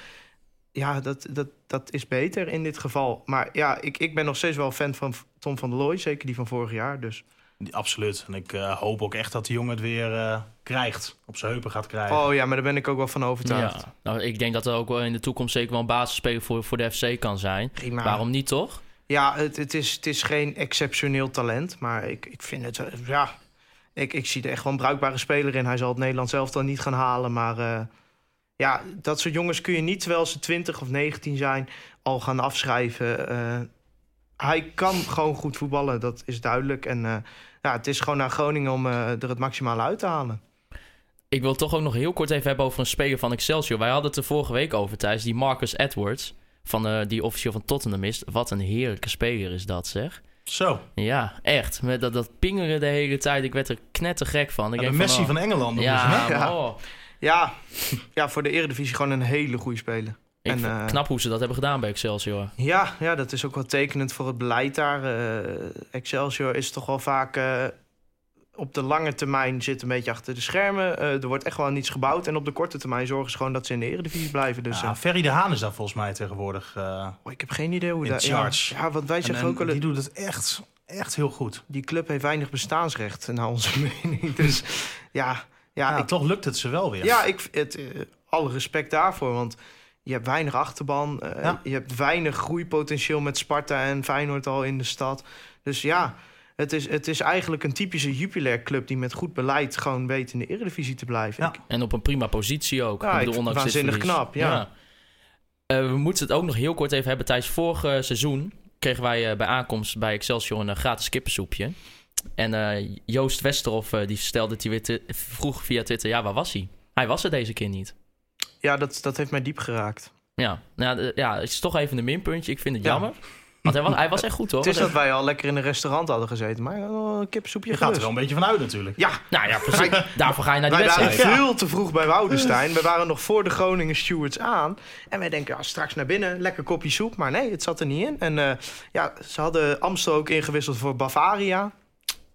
Speaker 6: Ja, dat, dat, dat is beter in dit geval. Maar ja, ik, ik ben nog steeds wel fan van Tom van der Looy. Zeker die van vorig jaar. Dus.
Speaker 5: Absoluut. En ik eh, hoop ook echt dat de jongen het weer eh, krijgt. Op zijn heupen gaat krijgen.
Speaker 6: Oh ja, maar daar ben ik ook wel van overtuigd.
Speaker 4: Ja, nou, ik denk dat er ook wel in de toekomst zeker wel een basisspeler voor, voor de FC kan zijn.
Speaker 6: Prima.
Speaker 4: Waarom niet, toch?
Speaker 6: Ja, het, het, is, het is geen exceptioneel talent. Maar ik, ik vind het... eh, Ja, ik, ik zie er echt wel een bruikbare speler in. Hij zal het Nederland zelf dan niet gaan halen. Maar eh, ja, dat soort jongens kun je niet... terwijl ze 20 of 19 zijn, al gaan afschrijven. Eh, hij kan gewoon goed voetballen, dat is duidelijk. En eh, ja, het is gewoon naar Groningen om eh, er het maximale uit te halen.
Speaker 4: Ik wil toch ook nog heel kort even hebben over een speler van Excelsior. Wij hadden het er vorige week over thuis, die Marcus Edwards. Van, eh, die officieel van Tottenham is. Wat een heerlijke speler is dat, zeg.
Speaker 5: Zo.
Speaker 4: Ja, echt. Met dat, dat pingeren de hele tijd. Ik werd er knettergek van. Ik
Speaker 5: Ja, de
Speaker 4: denk
Speaker 5: Messi
Speaker 4: oh,
Speaker 5: van Engeland.
Speaker 4: Ja, oh.
Speaker 6: Ja, ja, voor de Eredivisie gewoon een hele goede speler.
Speaker 4: Ik
Speaker 6: En, eh,
Speaker 4: knap hoe ze dat hebben gedaan bij Excelsior.
Speaker 6: Ja, ja, dat is ook wel tekenend voor het beleid daar. Eh, Excelsior is toch wel vaak eh, op de lange termijn zit een beetje achter de schermen. Eh, er wordt echt wel aan iets gebouwd. En op de korte termijn zorgen ze gewoon dat ze in de eredivisie blijven. Dus
Speaker 5: Ja,
Speaker 6: eh,
Speaker 5: Ferry de Haan is daar volgens mij tegenwoordig. eh,
Speaker 6: oh, ik heb geen idee hoe
Speaker 5: In
Speaker 6: dat...
Speaker 5: charge.
Speaker 6: Ja, ja, want wij
Speaker 5: en-
Speaker 6: zeggen
Speaker 5: en
Speaker 6: ook wel...
Speaker 5: die doet het echt, echt heel goed.
Speaker 6: Die club heeft weinig bestaansrecht, naar onze mening. Dus ja, ja,
Speaker 5: Ja,
Speaker 6: ik,
Speaker 5: toch lukt het ze wel weer.
Speaker 6: ja ik, het, alle respect daarvoor. Want je hebt weinig achterban. eh,
Speaker 5: Ja.
Speaker 6: Je hebt weinig groeipotentieel met Sparta en Feyenoord al in de stad. Dus ja, het is, het is eigenlijk een typische Jupiler club... die met goed beleid gewoon weet in de eredivisie te blijven.
Speaker 5: Ja.
Speaker 6: Ik-
Speaker 4: En op een prima positie ook.
Speaker 6: Ja, ik-
Speaker 4: dit
Speaker 6: waanzinnig knap, ja.
Speaker 4: Eh, we moeten het ook nog heel kort even hebben. Tijdens vorig eh, seizoen kregen wij bij aankomst bij Excelsior een gratis kippensoepje. En eh, Joost Westerhof die stelde die weer te- vroeg via Twitter... Ja, waar was hij? Hij was er deze keer niet.
Speaker 6: Ja, dat, dat heeft mij diep geraakt.
Speaker 4: Ja, nou, eh, ja, het is toch even een minpuntje. Ik vind het
Speaker 6: Ja.
Speaker 4: jammer. Want hij was, hij was echt goed, hoor.
Speaker 6: Het is dat wij al lekker in een restaurant hadden gezeten. Maar oh, een kipsoepje
Speaker 5: Je gaat er wel een beetje van uit natuurlijk.
Speaker 6: Ja,
Speaker 4: Nou ja, precies. Daarvoor ga je naar die
Speaker 6: Wij waren
Speaker 4: wedstrijd.
Speaker 6: veel te vroeg bij Woudenstein. We waren nog voor de Groningen stewards aan. En wij denken, ja, straks naar binnen, lekker kopje soep. Maar nee, het zat er niet in. En eh, ja, ze hadden Amstel ook ingewisseld voor Bavaria.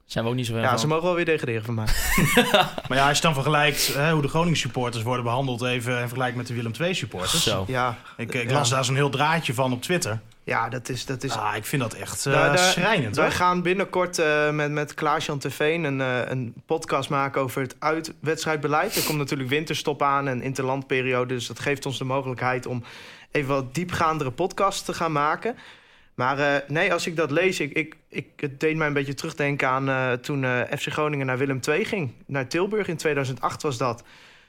Speaker 4: Zijn we ook niet zo ver
Speaker 6: Ja,
Speaker 4: van.
Speaker 6: ze mogen wel weer degraderen van mij.
Speaker 5: Maar ja, als je dan vergelijkt hè, hoe de Groningen supporters worden behandeld... even in vergelijking met de Willem II supporters.
Speaker 4: Zo.
Speaker 6: Ja,
Speaker 5: Ik, ik
Speaker 6: Ja.
Speaker 5: las daar zo'n heel draadje van op Twitter.
Speaker 6: ja dat is... Dat is
Speaker 5: Ah, ik vind dat echt eh,
Speaker 6: Daar- daar-
Speaker 5: schrijnend.
Speaker 6: Wij
Speaker 5: hoor.
Speaker 6: gaan binnenkort eh, met, met Klaas-Jan Terveen een, eh, een podcast maken over het uitwedstrijdbeleid. Er komt natuurlijk winterstop aan en interlandperiode. Dus dat geeft ons de mogelijkheid om even wat diepgaandere podcasts te gaan maken. Maar eh, nee, als ik dat lees, ik, ik, ik, het deed mij een beetje terugdenken aan eh, toen eh, FC Groningen naar Willem II ging. Naar Tilburg in 2008 was dat.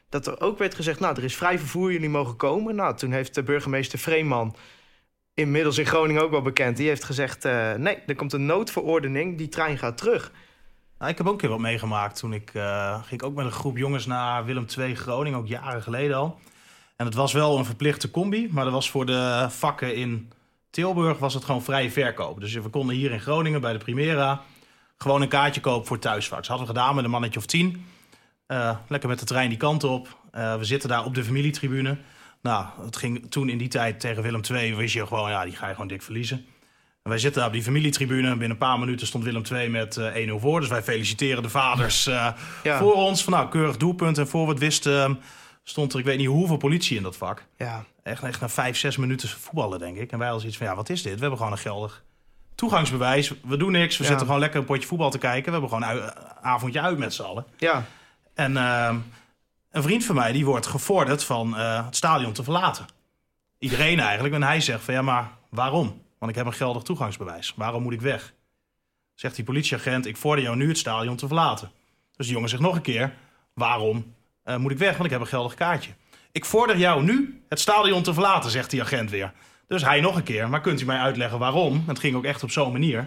Speaker 6: Dat er ook werd gezegd, nou, er is vrij vervoer, jullie mogen komen. Nou, toen heeft de burgemeester Vreeman, inmiddels in Groningen ook wel bekend... die heeft gezegd, nee, er komt een noodverordening, die trein gaat terug.
Speaker 5: Nou, ik heb ook een keer wat meegemaakt. Toen ik, ging ook met een groep jongens naar Willem II Groningen, ook jaren geleden al. En het was wel een verplichte combi, maar dat was voor de vakken in Tilburg was het gewoon vrije verkoop. Dus we konden hier in Groningen bij de Primera gewoon een kaartje kopen voor thuisvak. Dat hadden we gedaan met een mannetje of tien. Eh, lekker met de trein die kant op. Eh, we zitten daar op de familietribune. Nou, het ging toen in die tijd tegen Willem II, wist je gewoon, ja, die ga je gewoon dik verliezen. En wij zitten daar op die familietribune. Binnen een paar minuten stond Willem II met eh 1-0 voor. Dus wij feliciteren de vaders eh,
Speaker 6: Ja,
Speaker 5: voor ons. Van nou, keurig doelpunt. En voor we het wisten eh, stond er, ik weet niet hoeveel politie in dat vak.
Speaker 6: ja.
Speaker 5: Echt, echt na vijf, zes minuten voetballen, denk ik. En wij hadden zoiets van, ja, wat is dit? We hebben gewoon een geldig toegangsbewijs. We doen niks. We
Speaker 6: Ja.
Speaker 5: zitten gewoon lekker een potje voetbal te kijken. We hebben gewoon een avondje uit met z'n allen.
Speaker 6: ja.
Speaker 5: En eh, een vriend van mij, die wordt gevorderd van eh, het stadion te verlaten. Iedereen eigenlijk. En hij zegt van, ja, maar waarom? Want ik heb een geldig toegangsbewijs. Waarom moet ik weg? Zegt die politieagent, ik vorder jou nu het stadion te verlaten. Dus de jongen zegt nog een keer, waarom eh, moet ik weg? Want ik heb een geldig kaartje. Ik vorder jou nu het stadion te verlaten, zegt die agent weer. Dus hij nog een keer, maar kunt u mij uitleggen waarom? Het ging ook echt op zo'n manier. Eh,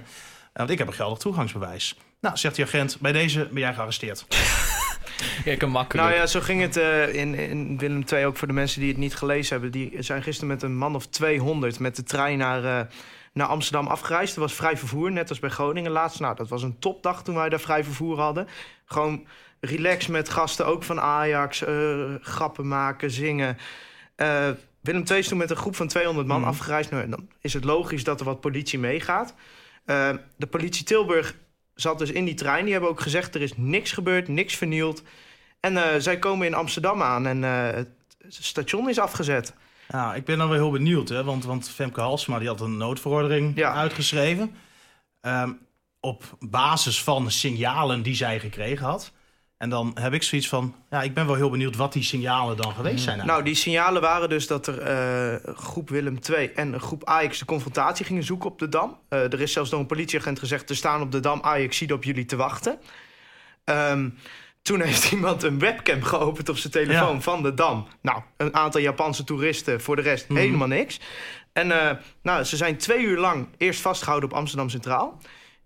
Speaker 5: want ik heb een geldig toegangsbewijs. Nou, zegt die agent, bij deze ben jij gearresteerd.
Speaker 4: Kijk, een makkelijk.
Speaker 6: Nou ja, zo ging het eh, in, in Willem II ook voor de mensen die het niet gelezen hebben. Die zijn gisteren met een man of 200 met de trein naar, eh, naar Amsterdam afgereisd. Er was vrij vervoer, net als bij Groningen laatst. Nou, dat was een topdag toen wij daar vrij vervoer hadden. Gewoon relax met gasten, ook van Ajax. eh, grappen maken, zingen. Eh, Willem II is toen met een groep van 200 man
Speaker 5: Mhm.
Speaker 6: afgereisd. Nou, dan is het logisch dat er wat politie meegaat. Eh, de politie Tilburg zat dus in die trein. Die hebben ook gezegd, er is niks gebeurd, niks vernield. En zij komen in Amsterdam aan en het station is afgezet.
Speaker 5: Ja, ik ben dan wel heel benieuwd, hè, want, want Femke Halsema die had een noodverordening
Speaker 6: Ja.
Speaker 5: uitgeschreven. Ehm, op basis van signalen die zij gekregen had. En dan heb ik zoiets van, ja, ik ben wel heel benieuwd wat die signalen dan geweest zijn.
Speaker 6: Nou, die signalen waren dus dat er eh, groep Willem II en groep Ajax de confrontatie gingen zoeken op de Dam. Eh, er is zelfs door een politieagent gezegd, er staan op de Dam Ajax ziet op jullie te wachten. Ehm, toen heeft iemand een webcam geopend op zijn telefoon
Speaker 5: Ja.
Speaker 6: van de Dam. Nou, een aantal Japanse toeristen, voor de rest
Speaker 5: Mhm.
Speaker 6: helemaal niks. En eh, nou, ze zijn twee uur lang eerst vastgehouden op Amsterdam Centraal.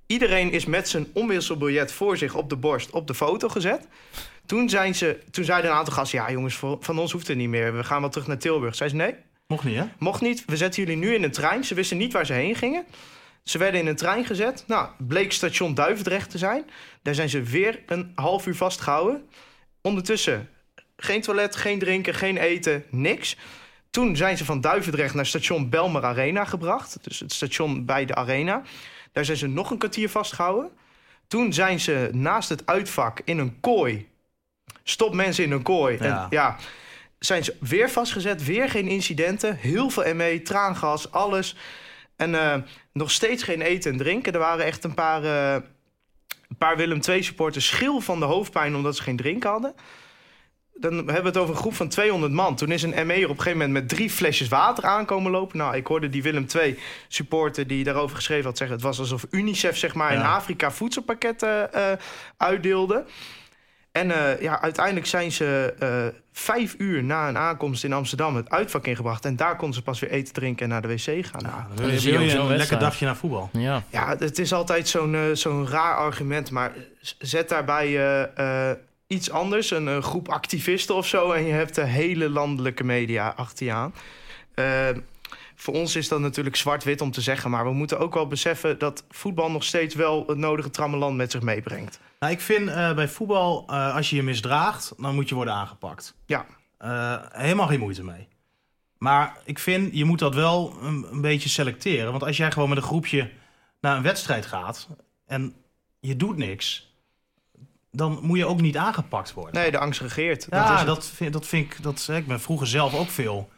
Speaker 6: Iedereen is met zijn omwisselbiljet voor zich op de borst op de foto gezet. Toen, zijn ze, toen zeiden een aantal gasten... ja jongens, van ons hoeft het niet meer. We gaan wel terug naar Tilburg. Zij ze nee,
Speaker 5: Mocht niet, hè?
Speaker 6: mocht niet. We zetten jullie nu in een trein. Ze wisten niet waar ze heen gingen. Ze werden in een trein gezet. Nou, bleek station Duivendrecht te zijn. Daar zijn ze weer een half uur vastgehouden. Ondertussen geen toilet, geen drinken, geen eten, niks. Toen zijn ze van Duivendrecht naar station Belmer Arena gebracht. Dus het station bij de arena. Daar zijn ze nog een kwartier vastgehouden. Toen zijn ze naast het uitvak in een kooi. Stop mensen in een kooi.
Speaker 5: Ja.
Speaker 6: En ja, zijn ze weer vastgezet. Weer geen incidenten. Heel veel ME, traangas, alles. En eh, nog steeds geen eten en drinken. Er waren echt een paar, eh, een paar Willem II supporters schil van de hoofdpijn omdat ze geen drinken hadden. Dan hebben we het over een groep van 200 man. Toen is een ME er op een gegeven moment met drie flesjes water aankomen lopen. Nou, ik hoorde die Willem II supporter die daarover geschreven had zeggen... het was alsof UNICEF zeg maar in. Afrika voedselpakketten eh, uitdeelde. En eh, ja, uiteindelijk zijn ze eh, vijf uur na een aankomst in Amsterdam het uitvak ingebracht. En daar konden ze pas weer eten, drinken en naar de wc gaan. Nou,
Speaker 5: Dan
Speaker 4: dan
Speaker 5: wil je,
Speaker 4: je zo'n
Speaker 5: lekker dagje naar voetbal.
Speaker 4: Ja.
Speaker 6: ja, het is altijd zo'n zo'n raar argument. Maar zet daarbij eh, eh, iets anders, een, eh, groep activisten of zo... en je hebt de hele landelijke media achter je aan. Eh, voor ons is dat natuurlijk zwart-wit om te zeggen... maar we moeten ook wel beseffen dat voetbal nog steeds wel... het nodige trammeland met zich meebrengt.
Speaker 5: Nou, ik vind eh, bij voetbal, als je je misdraagt, dan moet je worden aangepakt.
Speaker 6: Ja.
Speaker 5: Helemaal geen moeite mee. Maar ik vind, je moet dat wel een, een beetje selecteren. Want als jij gewoon met een groepje naar een wedstrijd gaat en je doet niks, dan moet je ook niet aangepakt worden.
Speaker 6: Nee, de angst regeert.
Speaker 5: ja,
Speaker 6: dat is
Speaker 5: dat, vind, dat vind ik. Dat, ik ben vroeger zelf ook veel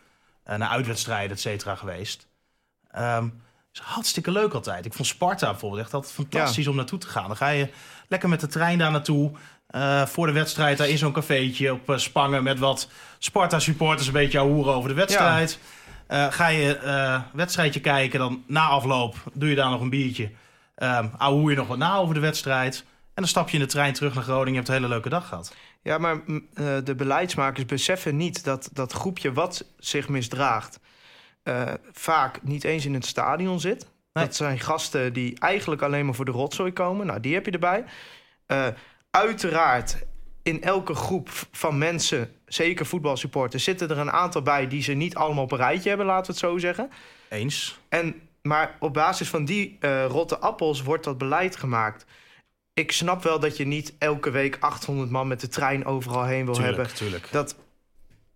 Speaker 5: eh, naar uitwedstrijden, et cetera, geweest. Ehm is hartstikke leuk altijd. Ik vond Sparta bijvoorbeeld echt altijd fantastisch om naartoe te gaan. Dan ga je lekker met de trein daar naartoe. eh, voor de wedstrijd daar in zo'n cafeetje op eh, Spangen met wat Sparta-supporters een beetje hoeren over de wedstrijd. Eh, ga je eh wedstrijdje kijken, dan na afloop doe je daar nog een biertje. Um, je nog wat na over de wedstrijd. En dan stap je in de trein terug naar Groningen. Je hebt een hele leuke dag gehad.
Speaker 6: Ja, maar mm, eh, de beleidsmakers beseffen niet dat dat groepje wat zich misdraagt... eh, vaak niet eens in het stadion zit.
Speaker 5: Nee.
Speaker 6: Dat zijn gasten die eigenlijk alleen maar voor de rotzooi komen. Nou, die heb je erbij. Eh, uiteraard, in elke groep van mensen, zeker voetbalsupporters... zitten er een aantal bij die ze niet allemaal op een rijtje hebben, laten we het zo zeggen.
Speaker 5: Eens.
Speaker 6: En, maar op basis van die eh, rotte appels wordt dat beleid gemaakt. Ik snap wel dat je niet elke week 800 man met de trein overal heen wil hebben
Speaker 5: Tuurlijk,
Speaker 6: dat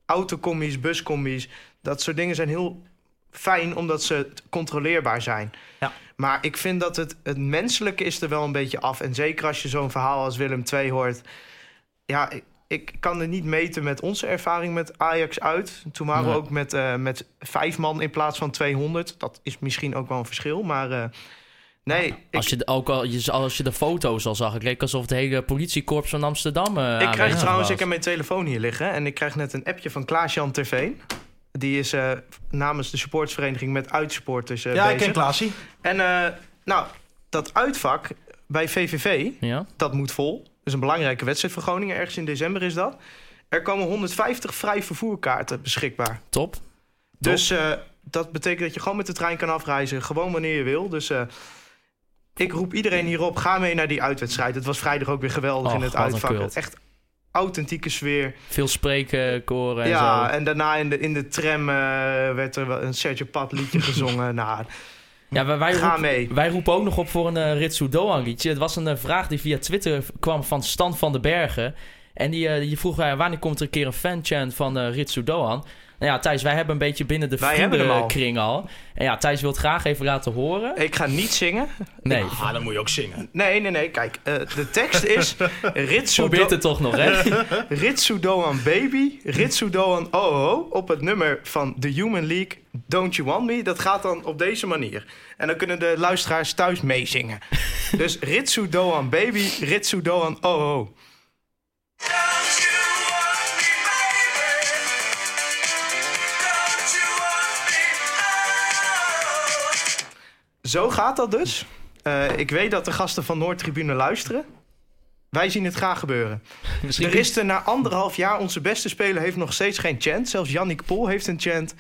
Speaker 6: autocommies, buscommies, dat soort dingen zijn heel fijn omdat ze controleerbaar zijn.
Speaker 5: Ja.
Speaker 6: Maar ik vind dat het, het menselijke is er wel een beetje af. En zeker als je zo'n verhaal als Willem II hoort. Ja, ik, ik kan er niet meten met onze ervaring met Ajax uit. Toen waren
Speaker 4: Nee.
Speaker 6: we ook met, eh, met vijf man in plaats van 200. Dat is misschien ook wel een verschil, maar... eh, nee, ik,
Speaker 4: Als je, de- ook al, je, als je de foto's al zag, het leek alsof het hele politiekorps van Amsterdam. eh,
Speaker 6: Ik krijg trouwens,
Speaker 4: was.
Speaker 6: ik heb mijn telefoon hier liggen en ik krijg net een appje van Klaas-Jan Terveen. Die is eh, namens de supportersvereniging met uitsupporters eh
Speaker 5: ja, ik ken Klaasie.
Speaker 6: En eh, nou, dat uitvak bij VVV,
Speaker 4: Ja?
Speaker 6: dat moet vol. Dat is een belangrijke wedstrijd voor Groningen. Ergens in december is dat. Er komen 150 vrij vervoerkaarten beschikbaar.
Speaker 4: Top.
Speaker 6: Dus eh, dat betekent dat je gewoon met de trein kan afreizen. Gewoon wanneer je wil. Dus eh, ik roep iedereen hierop. Ga mee naar die uitwedstrijd. Het was vrijdag ook weer geweldig
Speaker 4: Och,
Speaker 6: in het uitvak. Echt authentieke sfeer.
Speaker 4: Veel spreken, koren en
Speaker 6: ja,
Speaker 4: zo.
Speaker 6: en daarna in de, in de tram eh, werd er wel een Sergio Pat liedje gezongen. nou,
Speaker 4: Ja, wij, wij,
Speaker 6: ga
Speaker 4: roepen,
Speaker 6: mee.
Speaker 4: wij roepen ook nog op voor een uh, Ritsu Doan liedje. Het was een eh, vraag die via Twitter kwam van Stan van den Bergen. En die, eh, die vroeg, eh, wanneer komt er een keer een fanchant van eh Ritsu Doan? Nou ja, Thijs, wij hebben een beetje binnen de
Speaker 6: Wij
Speaker 4: vriendenkring al. En ja, Thijs wil het graag even laten horen.
Speaker 6: Ik ga niet zingen.
Speaker 4: Nee,
Speaker 5: Ah, dan moet je ook zingen.
Speaker 6: Nee, nee, nee. Kijk, eh, de tekst is... Ritsu,
Speaker 4: probeert het toch nog, hè?
Speaker 6: Ritsu Doan Baby, Ritsu Doan Oh Oh... op het nummer van The Human League, Don't You Want Me. Dat gaat dan op deze manier. En dan kunnen de luisteraars thuis meezingen. dus Ritsu Doan Baby, Ritsu Doan Oh Zo gaat dat dus. Eh, ik weet dat de gasten van Noordtribune luisteren. Wij zien het graag gebeuren.
Speaker 4: Misschien
Speaker 6: Er is er na anderhalf jaar, onze beste speler heeft nog steeds geen chant. Zelfs Yannick Pol heeft een chant.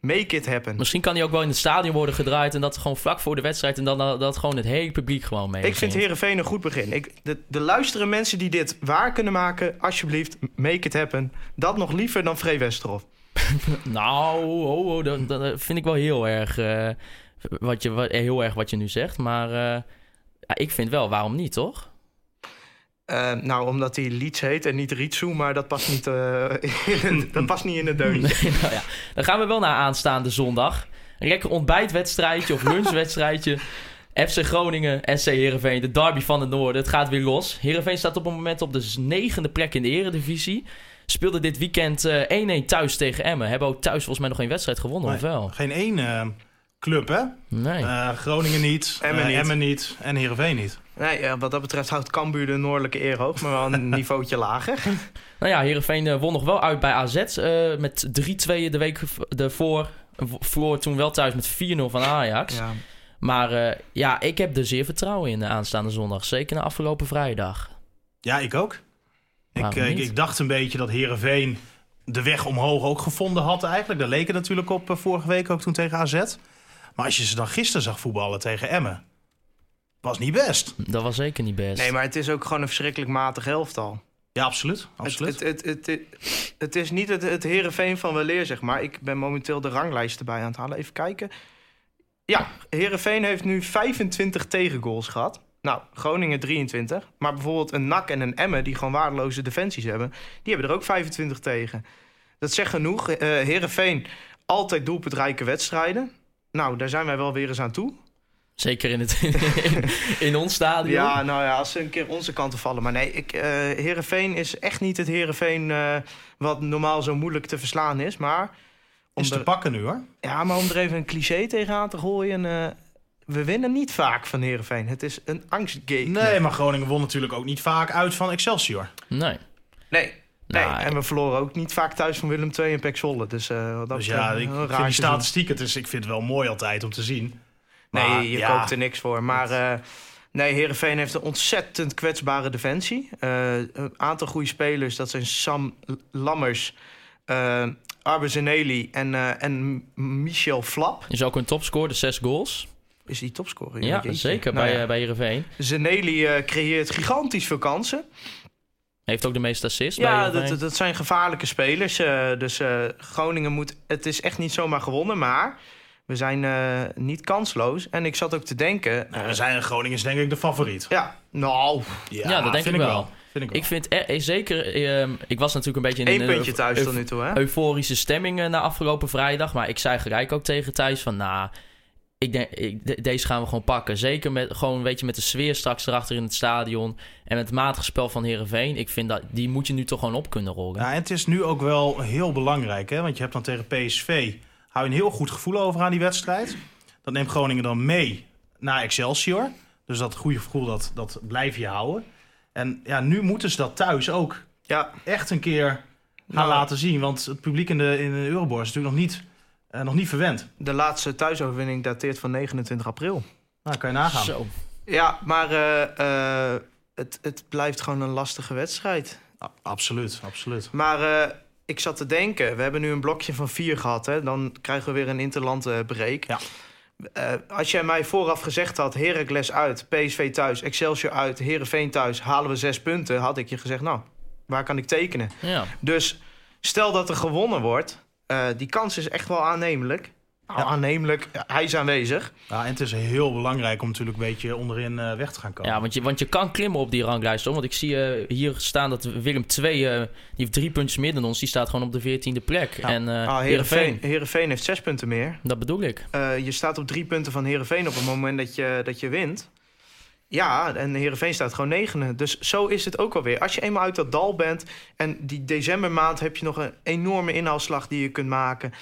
Speaker 6: Make it happen.
Speaker 4: Misschien kan hij ook wel in het stadion worden gedraaid en dat gewoon vlak voor de wedstrijd en dan dat, gewoon het hele publiek gewoon mee.
Speaker 6: Ik vind Herenveen een goed begin. Ik, de, de luisteren mensen die dit waar kunnen maken, alsjeblieft, make it happen. Dat nog liever dan Free Westerhof.
Speaker 4: Nou, oh, oh, dat, dat vind ik wel heel erg, eh, wat je, wat, heel erg wat je nu zegt. Maar eh, ja, ik vind wel, waarom niet, toch?
Speaker 6: Eh, nou, omdat hij Leeds heet en niet Ritsu, maar dat past niet, eh, in, dat past niet in het deuntje.
Speaker 4: Nee, nou ja. Dan gaan we wel naar aanstaande zondag. Een lekker ontbijtwedstrijdje of lunchwedstrijdje. FC Groningen, SC Heerenveen, de derby van het noorden. Het gaat weer los. Heerenveen staat op het moment op de negende plek in de eredivisie. Speelde dit weekend eh, 1-1 thuis tegen Emmen. Hebben ook thuis volgens mij nog geen wedstrijd gewonnen,
Speaker 5: Nee.
Speaker 4: of wel?
Speaker 5: Geen één eh, club, hè?
Speaker 4: Nee.
Speaker 5: Eh, Groningen niet,
Speaker 6: Emmen
Speaker 5: eh,
Speaker 6: niet.
Speaker 5: Emmen niet en Heerenveen niet.
Speaker 6: Nee, eh, wat dat betreft houdt Cambuur de noordelijke eer hoog, maar wel een niveautje lager.
Speaker 4: Nou ja, Heerenveen won nog wel uit bij AZ eh, met 3-2 de week ervoor. Verloor toen wel thuis met 4-0 van Ajax.
Speaker 6: Ja.
Speaker 4: Maar eh, ja, ik heb er zeer vertrouwen in de aanstaande zondag. Zeker na afgelopen vrijdag.
Speaker 5: Ja, ik ook. Ik, ik, dacht een beetje dat Heerenveen de weg omhoog ook gevonden had eigenlijk. Daar leek het natuurlijk op vorige week ook toen tegen AZ. Maar als je ze dan gisteren zag voetballen tegen Emmen, was niet best.
Speaker 4: Dat was zeker niet best.
Speaker 6: Nee, maar het is ook gewoon een verschrikkelijk matig elftal.
Speaker 5: Ja, absoluut.
Speaker 6: Het,
Speaker 5: absoluut.
Speaker 6: het, het, het, het, het is niet het, het Heerenveen van weleer, zeg maar. Ik ben momenteel de ranglijst erbij aan het halen. Even kijken. Ja, Heerenveen heeft nu 25 tegengoals gehad. Nou, Groningen 23. Maar bijvoorbeeld een NAC en een Emmen, die gewoon waardeloze defensies hebben... die hebben er ook 25 tegen. Dat zegt genoeg. Eh Heerenveen, altijd doelpuntrijke wedstrijden. Nou, daar zijn wij wel weer eens aan toe.
Speaker 4: Zeker in, het, in, in ons stadion.
Speaker 6: Ja, nou ja, als ze een keer onze kant op vallen. Maar nee, ik, eh Heerenveen is echt niet het Heerenveen eh wat normaal zo moeilijk te verslaan is. Maar om,
Speaker 5: Is te
Speaker 6: er,
Speaker 5: pakken nu hoor.
Speaker 6: ja, maar om er even een cliché tegenaan te gooien... eh, we winnen niet vaak van Heerenveen. Het is een angstgame.
Speaker 5: Nee, maar Groningen won natuurlijk ook niet vaak uit van Excelsior.
Speaker 4: Nee.
Speaker 6: Nee. Nee,
Speaker 4: Nou,
Speaker 6: en we verloren ook niet vaak thuis van Willem II en Pek Zwolle. Dus, eh, wat dat
Speaker 5: Dus ja, ik vind die statistieken, het is, ik vind het wel mooi altijd om te zien.
Speaker 6: Nee,
Speaker 5: Maar
Speaker 6: je
Speaker 5: ja,
Speaker 6: koopt er niks voor. Maar eh nee, Heerenveen heeft een ontzettend kwetsbare defensie. Eh, een aantal goede spelers, dat zijn Sam Lammers, eh Arbe Zeneli en, eh, en Michel Flap.
Speaker 4: Is ook een topscorer, de zes goals.
Speaker 6: Is die topscorer?
Speaker 4: Ja, zeker
Speaker 6: Nou
Speaker 4: bij,
Speaker 6: ja.
Speaker 4: bij Heerenveen.
Speaker 6: Zeneli eh, creëert gigantisch veel kansen.
Speaker 4: Heeft ook de meeste assists bij
Speaker 6: Ja, dat, dat zijn gevaarlijke spelers. eh, dus eh, Groningen moet... Het is echt niet zomaar gewonnen, maar... We zijn eh, niet kansloos. En ik zat ook te denken...
Speaker 5: Nou, we zijn Groningen is denk ik de favoriet.
Speaker 6: ja, nou...
Speaker 4: Ja, dat denk
Speaker 5: vind
Speaker 4: ik wel.
Speaker 5: Vind ik wel.
Speaker 4: Ik vind eh, eh, zeker... ehm, ik was natuurlijk een beetje in
Speaker 6: één
Speaker 4: een
Speaker 6: puntje thuis tot nu toe, hè?
Speaker 4: euforische stemming na afgelopen vrijdag. Maar ik zei gelijk ook tegen Thijs van... Nou, ik denk, ik, de- deze gaan we gewoon pakken. Zeker met, gewoon, weet je, met de sfeer straks erachter in het stadion. En met het matige spel van Heerenveen. Ik vind dat... Die moet je nu toch gewoon op kunnen rollen.
Speaker 5: Ja, en het is nu ook wel heel belangrijk, hè? want je hebt dan tegen PSV... hou je een heel goed gevoel over aan die wedstrijd. Dat neemt Groningen dan mee naar Excelsior. Dus dat goede gevoel, dat, dat blijf je houden. En ja, nu moeten ze dat thuis ook
Speaker 6: Ja,
Speaker 5: echt een keer gaan
Speaker 6: Nou,
Speaker 5: laten zien. Want het publiek in de, in de Euroborg is natuurlijk nog niet, eh, nog niet verwend.
Speaker 6: de laatste thuisoverwinning dateert van 29 april.
Speaker 5: Nou, kan je nagaan.
Speaker 4: Zo.
Speaker 6: Ja, maar eh, eh, het, het blijft gewoon een lastige wedstrijd.
Speaker 5: A- absoluut, absoluut.
Speaker 6: Maar eh, ik zat te denken, we hebben nu een blokje van vier gehad. Hè? Dan krijgen we weer een interland eh, break.
Speaker 5: Ja.
Speaker 6: Eh, als jij mij vooraf gezegd had, Heracles uit, PSV thuis, Excelsior uit, Herenveen thuis, halen we zes punten, had ik je gezegd, nou, waar kan ik tekenen?
Speaker 4: Ja.
Speaker 6: Dus stel dat er gewonnen wordt, eh, die kans is echt wel aannemelijk. aannemelijk. Hij is aanwezig.
Speaker 5: Ja, en het is heel belangrijk om natuurlijk een beetje onderin eh, weg te gaan komen.
Speaker 4: Ja, want je, want je kan klimmen op die ranglijst. Hoor. Want ik zie eh, hier staan dat Willem 2, die heeft drie puntjes meer dan ons. Die staat gewoon op de veertiende plek. En eh
Speaker 6: Ah,
Speaker 4: Heerenveen,
Speaker 6: Heerenveen, Heerenveen heeft zes punten meer.
Speaker 4: dat bedoel ik.
Speaker 6: Eh, je staat op drie punten van Heerenveen op het moment dat je, dat je wint. Ja, en Heerenveen staat gewoon negende. Dus zo is het ook alweer. Als je eenmaal uit dat dal bent... en die decembermaand heb je nog een enorme inhaalslag die je kunt maken...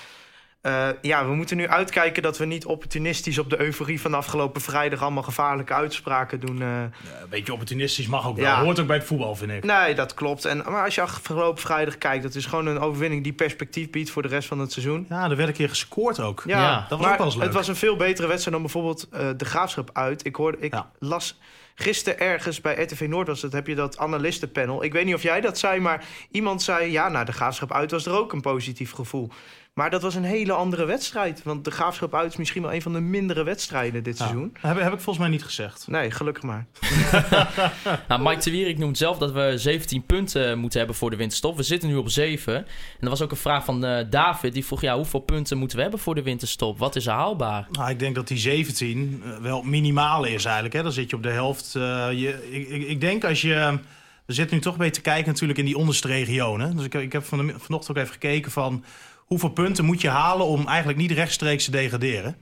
Speaker 6: Eh, ja, we moeten nu uitkijken dat we niet opportunistisch op de euforie van afgelopen vrijdag allemaal gevaarlijke uitspraken doen. eh.
Speaker 5: Ja, een beetje opportunistisch mag ook wel.
Speaker 6: Ja.
Speaker 5: Hoort ook bij het voetbal, vind ik.
Speaker 6: Nee, dat klopt. En, maar als je afgelopen vrijdag kijkt, dat is gewoon een overwinning die perspectief biedt voor de rest van het seizoen.
Speaker 5: Ja, er werd een keer gescoord ook.
Speaker 6: Ja,
Speaker 4: Ja,
Speaker 5: dat was
Speaker 6: maar
Speaker 5: ook wel eens leuk.
Speaker 6: het was een veel betere wedstrijd dan bijvoorbeeld eh, de Graafschap uit. Ik, hoorde, ik
Speaker 5: Ja.
Speaker 6: las gisteren ergens bij RTV Noord, was het, heb je dat analistenpanel. Ik weet niet of jij dat zei, maar iemand zei... ja, na de Graafschap uit was er ook een positief gevoel. Maar dat was een hele andere wedstrijd. Want de Graafschap uit is misschien wel een van de mindere wedstrijden dit
Speaker 5: Ja.
Speaker 6: seizoen.
Speaker 5: Heb, heb ik volgens mij niet gezegd.
Speaker 6: Nee, gelukkig maar.
Speaker 4: Nou, Mike de Wierik noemt zelf dat we 17 punten moeten hebben voor de winterstop. We zitten nu op 7. En er was ook een vraag van eh, David. Die vroeg, ja, hoeveel punten moeten we hebben voor de winterstop? Wat is er haalbaar?
Speaker 5: Nou, ik denk dat die 17 eh, wel minimaal is eigenlijk. Hè. Dan zit je op de helft. eh, je, ik, ik, ik denk als je... We zitten nu toch een beetje te kijken natuurlijk in die onderste regionen. Dus ik, ik heb van de, vanochtend ook even gekeken van... hoeveel punten moet je halen om eigenlijk niet rechtstreeks te degraderen.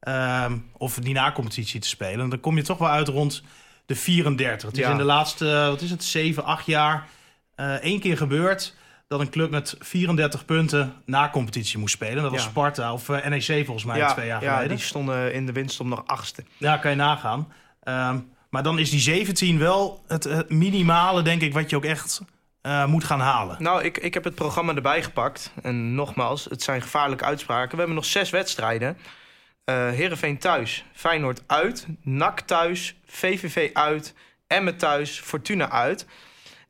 Speaker 5: Ehm, of die na-competitie te spelen. Dan kom je toch wel uit rond de 34. Het is in de laatste, eh, wat is het, 7, 8 jaar eh één keer gebeurd... dat een club met 34 punten na-competitie moest spelen. Dat was
Speaker 6: Ja.
Speaker 5: Sparta of eh, NEC volgens mij
Speaker 6: ja,
Speaker 5: twee jaar
Speaker 6: ja,
Speaker 5: geleden.
Speaker 6: die stonden in de winststop nog achtste.
Speaker 5: Ja, kan je nagaan. Ehm, maar dan is die 17 wel het, het minimale, denk ik, wat je ook echt eh, moet gaan halen.
Speaker 6: Nou, ik, ik heb het programma erbij gepakt. En nogmaals, het zijn gevaarlijke uitspraken. We hebben nog zes wedstrijden. Eh Heerenveen thuis, Feyenoord uit, NAC thuis, VVV uit, Emmen thuis, Fortuna uit.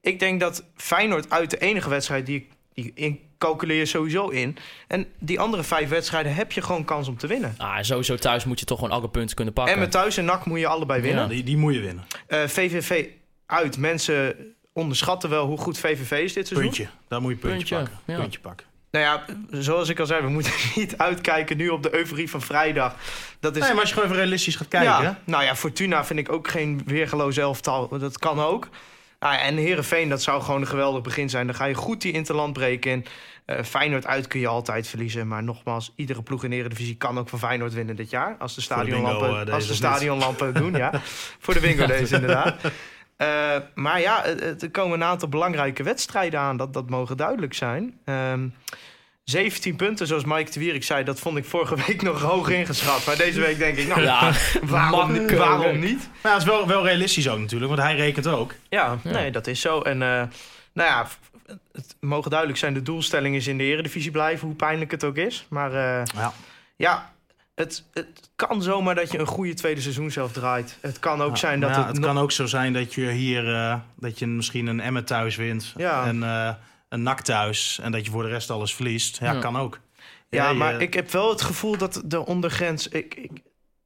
Speaker 6: Ik denk dat Feyenoord uit de enige wedstrijd die, die in calculeer je sowieso in. En die andere vijf wedstrijden heb je gewoon kans om te winnen.
Speaker 4: Ah, sowieso thuis moet je toch gewoon alle punten kunnen pakken.
Speaker 6: Emmen thuis en NAC moet je allebei winnen.
Speaker 5: Ja, die, die moet je winnen.
Speaker 6: Eh, VVV uit, mensen onderschatten wel hoe goed VVV is dit seizoen.
Speaker 5: Puntje. Daar moet je puntje,
Speaker 4: Puntje,
Speaker 5: pakken.
Speaker 4: ja.
Speaker 5: Puntje pakken.
Speaker 6: Nou ja, zoals ik al zei, we moeten niet uitkijken nu op de euforie van vrijdag. Dat is
Speaker 5: Nee, maar als je gewoon even realistisch gaat kijken.
Speaker 6: ja, nou ja, Fortuna vind ik ook geen weergeloos elftal. Dat kan ook. Nou ja, en Herenveen, dat zou gewoon een geweldig begin zijn. Dan ga je goed die interland breken in. Eh, Feyenoord uit kun je altijd verliezen. Maar nogmaals, iedere ploeg in de Eredivisie kan ook van Feyenoord winnen dit jaar. Als de
Speaker 5: Voor de bingo,
Speaker 6: stadionlampen,
Speaker 5: eh,
Speaker 6: als de stadionlampen doen, ja. Voor de bingo deze inderdaad. Eh, maar ja, er komen een aantal belangrijke wedstrijden aan. Dat, dat mogen duidelijk zijn. Ehm 17 punten, zoals Mike de Wierik zei, dat vond ik vorige week nog hoog ingeschat. Maar deze week denk ik, nou,
Speaker 4: Ja,
Speaker 6: waarom, waarom niet?
Speaker 5: Maar het is wel, wel realistisch ook natuurlijk, want hij rekent ook.
Speaker 6: Ja,
Speaker 4: Ja.
Speaker 6: nee, dat is zo. En eh, nou ja, het mogen duidelijk zijn, de doelstelling is in de eredivisie blijven, hoe pijnlijk het ook is. Maar eh,
Speaker 5: Ja.
Speaker 6: ja, het, het kan zomaar dat je een goede tweede seizoen zelf draait. Het kan ook
Speaker 5: Ja,
Speaker 6: zijn dat
Speaker 5: ja,
Speaker 6: het,
Speaker 5: het kan ook zo zijn dat je hier eh, dat je misschien een Emmen thuis wint.
Speaker 6: Ja.
Speaker 5: En eh, een NAC thuis. En dat je voor de rest alles verliest. Ja,
Speaker 4: Ja.
Speaker 5: kan ook.
Speaker 6: Ja,
Speaker 5: je-
Speaker 6: maar ik heb wel het gevoel dat de ondergrens... Ik, ik,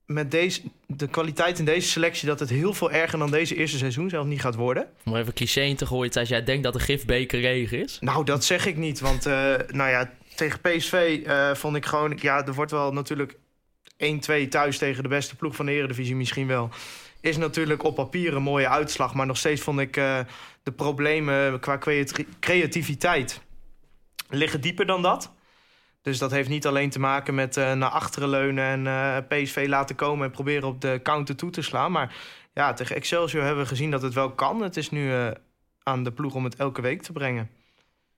Speaker 6: met deze, de kwaliteit in deze selectie... dat het heel veel erger dan deze eerste seizoen zelf niet gaat worden.
Speaker 4: Om even cliché in te gooien, als jij denkt dat de gifbeker regen is.
Speaker 6: Nou, dat zeg ik niet. Want eh, nou ja, tegen PSV eh, vond ik gewoon... Ja, er wordt wel natuurlijk 1-2 thuis tegen de beste ploeg van de Eredivisie misschien wel. Is natuurlijk op papier een mooie uitslag. Maar nog steeds vond ik eh, de problemen qua creati- creativiteit... liggen dieper dan dat. Dus dat heeft niet alleen te maken met eh, naar achteren leunen... en eh, PSV laten komen en proberen op de counter toe te slaan. Maar ja, tegen Excelsior hebben we gezien dat het wel kan. Het is nu aan de ploeg om het elke week te brengen.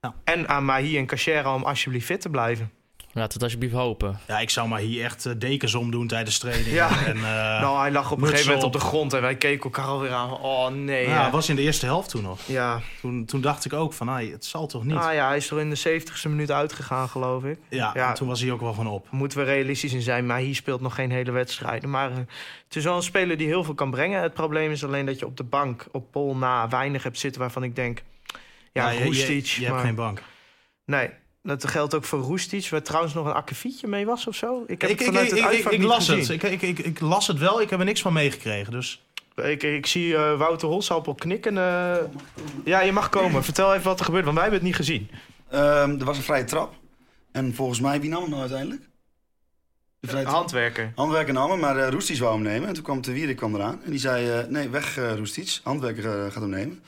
Speaker 5: Ja.
Speaker 6: En aan Mahi en Cachera om alsjeblieft fit te blijven.
Speaker 4: Laat het alsjeblieft hopen.
Speaker 5: Ja, ik zou maar hier echt eh, dekens omdoen tijdens training.
Speaker 6: Ja.
Speaker 5: En, eh,
Speaker 6: nou, hij lag op een gegeven moment op
Speaker 5: op.
Speaker 6: de grond en wij keken elkaar alweer aan. Oh nee.
Speaker 5: ja,
Speaker 6: Ja,
Speaker 5: het was in de eerste helft toen nog.
Speaker 6: ja.
Speaker 5: Toen, toen dacht ik ook van, ah, het zal toch niet?
Speaker 6: Ah, ja, hij is er in de 70ste minuut uitgegaan, geloof ik.
Speaker 5: ja,
Speaker 6: ja.
Speaker 5: toen was hij ook wel van op.
Speaker 6: Moeten we realistisch in zijn, maar hij speelt nog geen hele wedstrijden. Maar eh, het is wel een speler die heel veel kan brengen. Het probleem is alleen dat je op de bank, op Pol na, weinig hebt zitten waarvan ik denk... Ja,
Speaker 5: je, je, je hebt
Speaker 6: maar-
Speaker 5: geen bank.
Speaker 6: Nee, dat geldt ook voor Roestic, waar trouwens nog een akkefietje mee was of zo. Ik heb
Speaker 5: Ik,
Speaker 6: het
Speaker 5: ik,
Speaker 6: vanuit
Speaker 5: ik,
Speaker 6: het
Speaker 5: ik, las
Speaker 6: gezien.
Speaker 5: het. Ik, ik, ik, ik las het wel, ik heb er niks van meegekregen. Dus
Speaker 6: Ik, ik zie eh, Wouter Holsappel knikken. eh. Ja, je mag komen. Vertel even wat er gebeurt, want wij hebben het niet gezien.
Speaker 7: Ehm, er was een vrije trap. En volgens mij, wie nam hem nou uiteindelijk? De vrije trap.
Speaker 6: Handwerker.
Speaker 7: Handwerker nam hem, maar Roestic wou hem nemen. En toen kwam de Wierik kwam eraan. En die zei, eh, nee, weg uh, Roestic. Handwerker gaat hem nemen.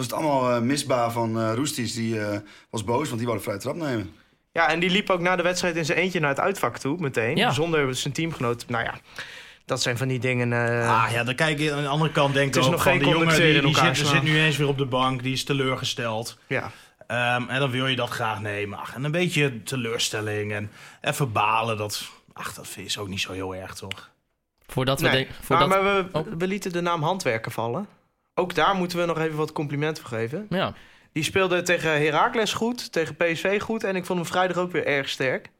Speaker 7: Was het allemaal eh, misbaar van eh Roestic. Die eh, was boos, want die wou de vrije trap nemen.
Speaker 6: Ja, en die liep ook na de wedstrijd in zijn eentje naar het uitvak toe, meteen.
Speaker 4: Ja.
Speaker 6: Zonder zijn teamgenoot. Nou ja, dat zijn van die dingen... eh,
Speaker 5: Ah ja, dan kijk je aan de andere kant denk ik ook
Speaker 6: nog
Speaker 5: van
Speaker 6: geen
Speaker 5: die jongen die,
Speaker 6: in
Speaker 5: die
Speaker 6: elkaar
Speaker 5: zit, zit nu eens weer op de bank, die is teleurgesteld.
Speaker 6: ja.
Speaker 5: Ehm, en dan wil je dat graag nemen. Ach, en een beetje teleurstelling en even balen, dat, ach, dat is ook niet zo heel erg, toch?
Speaker 4: Voordat we
Speaker 6: Nee.
Speaker 4: Voordat...
Speaker 6: maar, maar we,
Speaker 4: Oh.
Speaker 6: we lieten de naam Handwerker vallen. Ook daar moeten we nog even wat complimenten voor geven.
Speaker 4: Ja.
Speaker 6: Die speelde tegen Heracles goed, tegen PSV goed. En ik vond hem vrijdag ook weer erg sterk.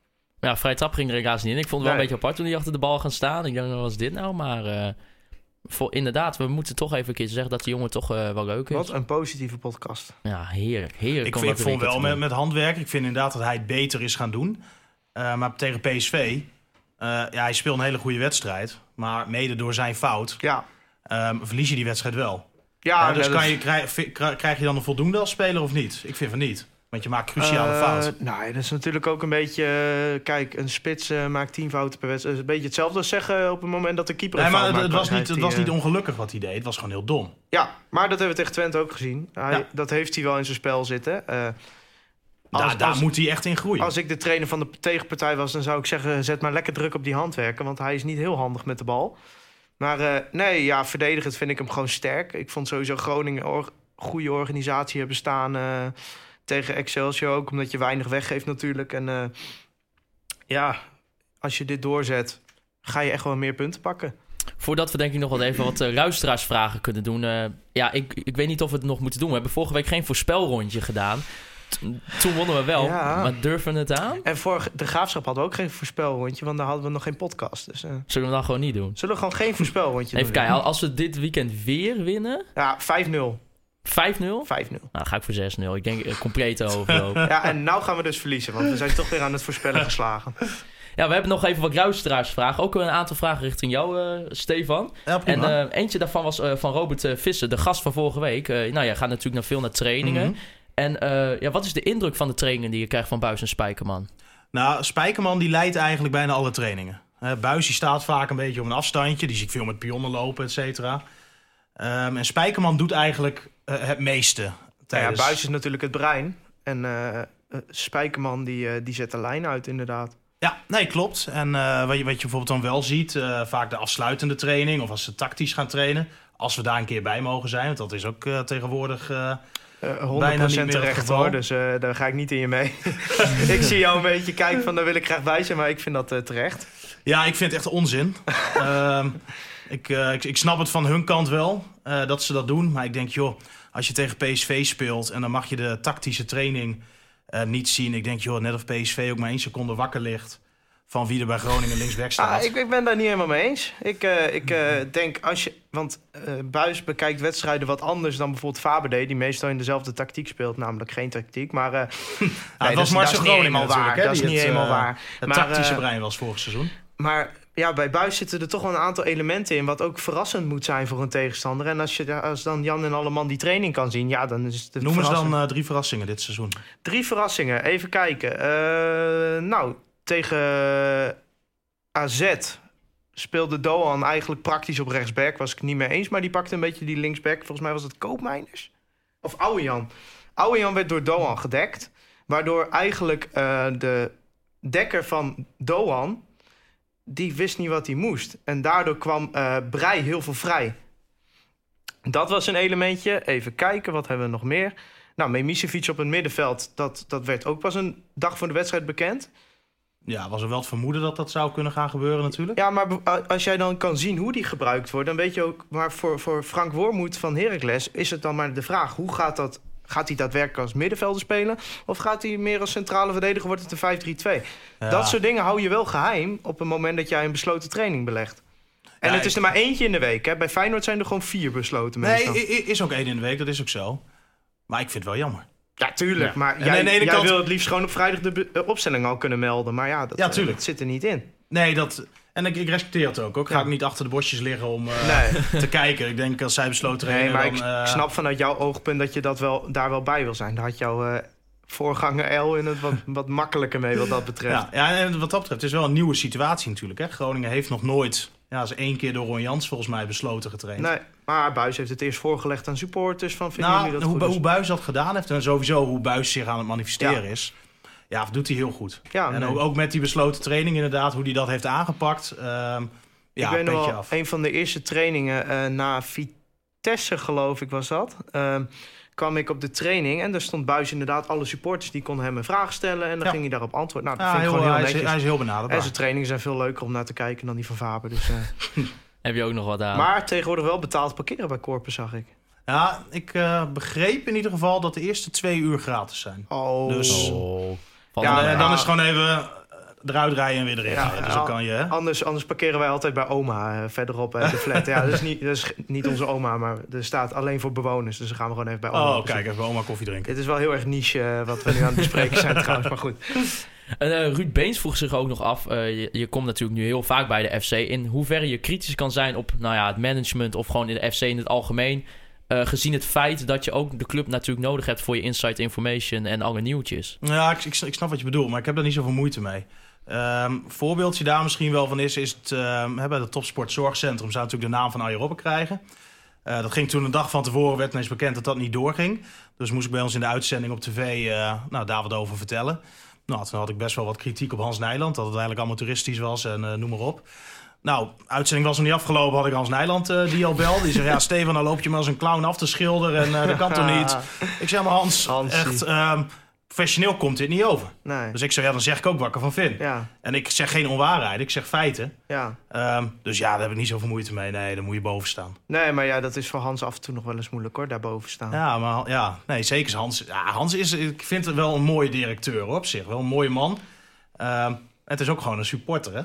Speaker 4: ja, vrij trap ging er helaas niet in. Ik vond het wel
Speaker 6: Nee.
Speaker 4: een beetje apart toen hij achter de bal gaan staan. Ik dacht, wat was dit nou? Maar eh, voor, inderdaad, we moeten toch even een keer zeggen dat die jongen toch eh, wel leuk is.
Speaker 6: Wat een positieve podcast.
Speaker 4: Ja, heerlijk. heerlijk
Speaker 5: Ik, vind, vond wel met, met handwerk, ik vind inderdaad dat hij het beter is gaan doen. Eh, maar tegen PSV, eh, ja, hij speelt een hele goede wedstrijd. Maar mede door zijn fout
Speaker 6: Ja,
Speaker 5: ehm, verlies je die wedstrijd wel.
Speaker 6: Ja
Speaker 5: Ja, dus kan je, krijg, je dan een voldoende als speler of niet? Ik vind van niet. Want je maakt cruciale
Speaker 6: Eh,
Speaker 5: fouten.
Speaker 6: Nou, dat is natuurlijk ook een beetje... eh, kijk, een spits eh, maakt tien fouten per wedstrijd. Dat is een beetje hetzelfde als zeggen op het moment dat de keeper een
Speaker 5: Nee, maar
Speaker 6: fout
Speaker 5: het, was, niet, het was niet ongelukkig wat hij deed. Het was gewoon heel dom.
Speaker 6: Ja, maar dat hebben we tegen Twente ook gezien. Hij,
Speaker 5: Ja.
Speaker 6: Dat heeft hij wel in zijn spel zitten. Als,
Speaker 5: daar daar
Speaker 6: als-
Speaker 5: moet hij echt in groeien.
Speaker 6: Als ik de trainer van de tegenpartij was, dan zou ik zeggen: zet maar lekker druk op die handwerken. Want hij is niet heel handig met de bal. Maar eh, nee, ja, verdedigend vind ik hem gewoon sterk. Ik vond sowieso Groningen een goede organisatie hebben staan eh, tegen Excelsior ook. Omdat je weinig weggeeft natuurlijk. En eh, ja, als je dit doorzet, ga je echt wel meer punten pakken.
Speaker 4: Voordat we denk ik nog wel even wat uh, luisteraarsvragen kunnen doen. Ja, ik, ik weet niet of we het nog moeten doen. We hebben vorige week geen voorspelrondje gedaan. Toen wonnen we wel,
Speaker 6: Ja.
Speaker 4: maar durven we het aan?
Speaker 6: En voor de graafschap hadden we ook geen voorspelrondje, want daar hadden we nog geen podcast. Dus, eh,
Speaker 4: Zullen we dan gewoon niet doen?
Speaker 6: zullen we gewoon geen voorspelrondje
Speaker 4: Even
Speaker 6: doen?
Speaker 4: kijken, als we dit weekend weer winnen...
Speaker 6: Ja, 5-0. 5-0.
Speaker 4: 5-0? Nou, dan ga ik voor 6-0. Ik denk een complete overloop.
Speaker 6: Ja, en nou gaan we dus verliezen, want we zijn toch weer aan het voorspellen geslagen.
Speaker 4: Ja, we hebben nog even wat luisteraarsvragen. Ook een aantal vragen richting jou, uh, Stefan.
Speaker 5: Ja,
Speaker 4: En
Speaker 5: prima.
Speaker 4: uh, eentje daarvan was uh, van Robert uh, Visser, de gast van vorige week. Uh, nou ja, gaat natuurlijk naar veel naar trainingen.
Speaker 5: Mhm.
Speaker 4: En uh, ja, wat is de indruk van de trainingen die je krijgt van Buis en Spijkerman?
Speaker 5: Nou, Spijkerman die leidt eigenlijk bijna alle trainingen. Uh, Buis die staat vaak een beetje op een afstandje. Die zie ik veel met pionnen lopen, et cetera. Um, en Spijkerman doet eigenlijk uh, het meeste.
Speaker 6: Nou
Speaker 5: Tijdens...
Speaker 6: ja, Buis is natuurlijk het brein. En uh, Spijkerman die, die zet de lijn uit, inderdaad.
Speaker 5: Ja, nee, klopt. En uh, wat, je, wat je bijvoorbeeld dan wel ziet, uh, vaak de afsluitende training of als ze tactisch gaan trainen. Als we daar een keer bij mogen zijn, want dat is ook uh, tegenwoordig.
Speaker 6: Uh, 100% terecht hoor, dus uh, daar ga ik niet in je mee. ik zie jou een beetje kijken van daar wil ik graag bij zijn, maar ik vind dat uh, terecht.
Speaker 5: Ja, ik vind het echt onzin. uh, ik, uh, ik, ik, snap het van hun kant wel uh, dat ze dat doen, maar ik denk joh, als je tegen PSV speelt en dan mag je de tactische training uh, niet zien. Ik denk joh, net of PSV ook maar één seconde wakker ligt van wie er bij Groningen linksback staat.
Speaker 6: Ah, ik, ik, ben daar niet helemaal mee eens. Ik, uh, ik uh, denk als je. Want uh, Buis bekijkt wedstrijden wat anders dan bijvoorbeeld Faber deed, die meestal in dezelfde tactiek speelt, namelijk geen tactiek. Maar. Uh,
Speaker 5: nee, dat was Marcel Groningen
Speaker 6: waar. Dat is niet
Speaker 5: het,
Speaker 6: helemaal waar.
Speaker 5: Het
Speaker 6: maar,
Speaker 5: tactische brein was vorig seizoen.
Speaker 6: Maar ja, bij Buis zitten er toch wel een aantal elementen in... wat ook verrassend moet zijn voor een tegenstander. En als, je, als dan Jan en Alleman die training kan zien... ja, dan is het
Speaker 5: Noem eens dan uh, drie verrassingen dit seizoen.
Speaker 6: Drie verrassingen, even kijken. Uh, nou, tegen AZ speelde Doan eigenlijk praktisch op rechtsback. Was ik niet mee eens, maar die pakte een beetje die linksback. Volgens mij was het Koopmeiners. Of Oude Jan. Oude Jan werd door Doan gedekt. Waardoor eigenlijk uh, de dekker van Doan... die wist niet wat hij moest. En daardoor kwam uh, Brei heel veel vrij. Dat was een elementje. Even kijken, wat hebben we nog meer? Nou, Memisevic op het middenveld, dat, dat werd ook pas een dag voor de wedstrijd bekend.
Speaker 5: Ja, was er wel het vermoeden dat dat zou kunnen gaan gebeuren natuurlijk.
Speaker 6: Ja, maar als jij dan kan zien hoe die gebruikt wordt... dan weet je ook, maar voor, voor Frank Wormoed van Heracles... is het dan maar de vraag, hoe gaat dat... Gaat hij daadwerkelijk als middenvelder spelen? Of gaat hij meer als centrale verdediger? Wordt het een 5-3-2? Ja. Dat soort dingen hou je wel geheim... op het moment dat jij een besloten training belegt. En ja, het is er maar eentje in de week. Hè? Bij Feyenoord zijn er gewoon vier besloten meestal.
Speaker 5: Nee, is ook één in de week. Dat is ook zo. Maar ik vind het wel jammer.
Speaker 6: Ja, tuurlijk. Ja. Maar en jij, jij kant... wil het liefst gewoon op vrijdag de opstelling al kunnen melden. Maar ja, dat,
Speaker 5: ja, tuurlijk.
Speaker 6: dat zit er niet in.
Speaker 5: Nee, dat... En ik, ik respecteer het ook. Ook ga ja. ik niet achter de bosjes liggen om uh, nee. te kijken. Ik denk als zij besloten trainen...
Speaker 6: Nee, maar
Speaker 5: dan,
Speaker 6: uh... ik snap vanuit jouw oogpunt dat je dat wel, daar wel bij wil zijn. Daar had jouw voorganger Elwin het wat, wat makkelijker mee wat dat betreft.
Speaker 5: Ja, ja, en wat dat betreft, het is wel een nieuwe situatie natuurlijk. Hè? Groningen heeft nog nooit, ja, ze één keer door Ron Jans volgens mij besloten getraind.
Speaker 6: Nee, maar Buis heeft het eerst voorgelegd aan supporters. Van, vinden
Speaker 5: nou,
Speaker 6: dat
Speaker 5: hoe, hoe Buis dat gedaan heeft en sowieso hoe Buis zich aan het manifesteren is, ja, doet hij heel goed.
Speaker 6: ja,
Speaker 5: en
Speaker 6: nee.
Speaker 5: ook, ook met die besloten training inderdaad, hoe hij dat heeft aangepakt. ehm ja,
Speaker 6: ik nog wel,
Speaker 5: af.
Speaker 6: een van de eerste trainingen eh, na Vitesse, geloof ik, was dat. ehm, kwam ik op de training en daar stond Buis inderdaad alle supporters die konden hem een vraag stellen en dan
Speaker 5: Ja.
Speaker 6: ging hij daarop antwoorden. Nou, dat
Speaker 5: Ja,
Speaker 6: vind ik
Speaker 5: heel,
Speaker 6: gewoon heel
Speaker 5: hij, is, hij is heel
Speaker 6: en
Speaker 5: benaderbaar.
Speaker 6: zijn trainingen zijn veel leuker om naar te kijken dan die van Faber. Dus, eh.
Speaker 4: Heb je ook nog wat aan?
Speaker 6: Maar tegenwoordig wel betaald parkeren bij Corpus, zag ik.
Speaker 5: Ja, ik eh, begreep in ieder geval dat de eerste twee uur gratis zijn.
Speaker 6: Oh,
Speaker 5: Dus-
Speaker 4: Oh. Van
Speaker 6: Ja,
Speaker 5: en eh, dan is het gewoon even eh, eruit rijden en weer erin
Speaker 6: Ja.
Speaker 5: Dus dan kan je, hè?
Speaker 6: Anders, anders parkeren wij altijd bij oma eh, verderop bij de flat. ja, dat is, niet, dat is niet onze oma, maar er staat alleen voor bewoners. Dus dan gaan we gewoon even bij oma.
Speaker 5: Oh, kijk, even oma koffie drinken.
Speaker 6: Dit is wel heel erg niche eh, wat we nu aan het bespreken zijn trouwens, maar goed.
Speaker 4: En, eh, Ruud Beens vroeg zich ook nog af. eh, je, je komt natuurlijk nu heel vaak bij de FC. In hoeverre je kritisch kan zijn op nou ja, het management of gewoon in de FC in het algemeen. eh, gezien het feit dat je ook de club natuurlijk nodig hebt voor je inside information en alle nieuwtjes.
Speaker 5: Ja, ik, ik, ik snap wat je bedoelt, maar ik heb daar niet zoveel moeite mee. Ehm voorbeeldje daar misschien wel van is, is het, ehm, hè, bij het Topsport Zorgcentrum zou natuurlijk de naam van Arjen Robben krijgen. Eh, dat ging toen een dag van tevoren, werd ineens bekend dat dat niet doorging. Dus moest ik bij ons in de uitzending op tv eh, nou, daar wat over vertellen. Nou, toen had ik best wel wat kritiek op Hans Nijland, dat het eigenlijk allemaal toeristisch was en eh, noem maar op. Nou, uitzending was nog niet afgelopen, had ik Hans Nijland die al belde. Die zei, ja Steven, dan loop je maar als een clown af te schilderen en dat kan toch niet? Ik zeg maar Hans,
Speaker 6: Hansie.
Speaker 5: echt, ehm, professioneel komt dit niet over.
Speaker 6: Nee.
Speaker 5: Dus ik zei, ja, dan zeg ik ook wat ik ervan vind.
Speaker 6: Ja,
Speaker 5: En ik zeg geen onwaarheid, ik zeg feiten.
Speaker 6: ja.
Speaker 5: Ehm, dus ja, daar heb ik niet zoveel moeite mee. Nee, daar moet je boven staan.
Speaker 6: Nee, maar ja, dat is voor Hans af en toe nog wel eens moeilijk hoor, daarboven staan.
Speaker 5: Ja, maar ja, nee, zeker is Hans. Ja, Hans is, ik vind het wel een mooie directeur hoor, op zich. Wel een mooie man. Ehm, het is ook gewoon een supporter, hè?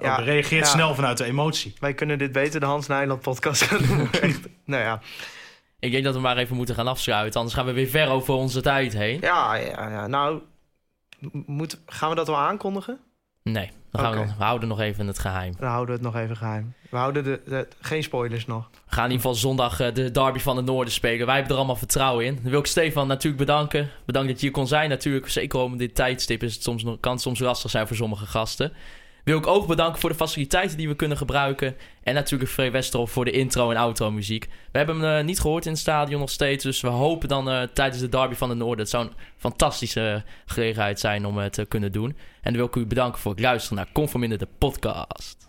Speaker 6: Ja,
Speaker 5: reageert
Speaker 6: ja.
Speaker 5: snel vanuit de emotie.
Speaker 6: Wij kunnen dit beter de Hans Nijland podcast gaan doen. Echt. Nou ja.
Speaker 4: Ik denk dat we maar even moeten gaan afsluiten, anders gaan we weer ver over onze tijd heen.
Speaker 6: Ja, ja, ja. Nou, moet, gaan we dat wel aankondigen?
Speaker 4: Nee, dan gaan we, nog- we houden nog even het geheim.
Speaker 6: Dan houden we het nog even geheim. We houden de, de- geen spoilers nog.
Speaker 4: We gaan in ieder geval zondag eh, de derby van het noorden spelen. Wij hebben er allemaal vertrouwen in. Dan wil ik Stefan natuurlijk bedanken. Bedankt dat je hier kon zijn natuurlijk. Zeker om dit tijdstip is het soms, kan het soms lastig zijn voor sommige gasten. Wil ik ook bedanken voor de faciliteiten die we kunnen gebruiken. En natuurlijk Free Westerhof voor de intro en outro muziek. We hebben hem eh, niet gehoord in het stadion nog steeds. Dus we hopen dan eh, tijdens de derby van het noorden. Het zou een fantastische gelegenheid zijn om het te kunnen doen. En dan wil ik u bedanken voor het luisteren naar Conforminder de podcast.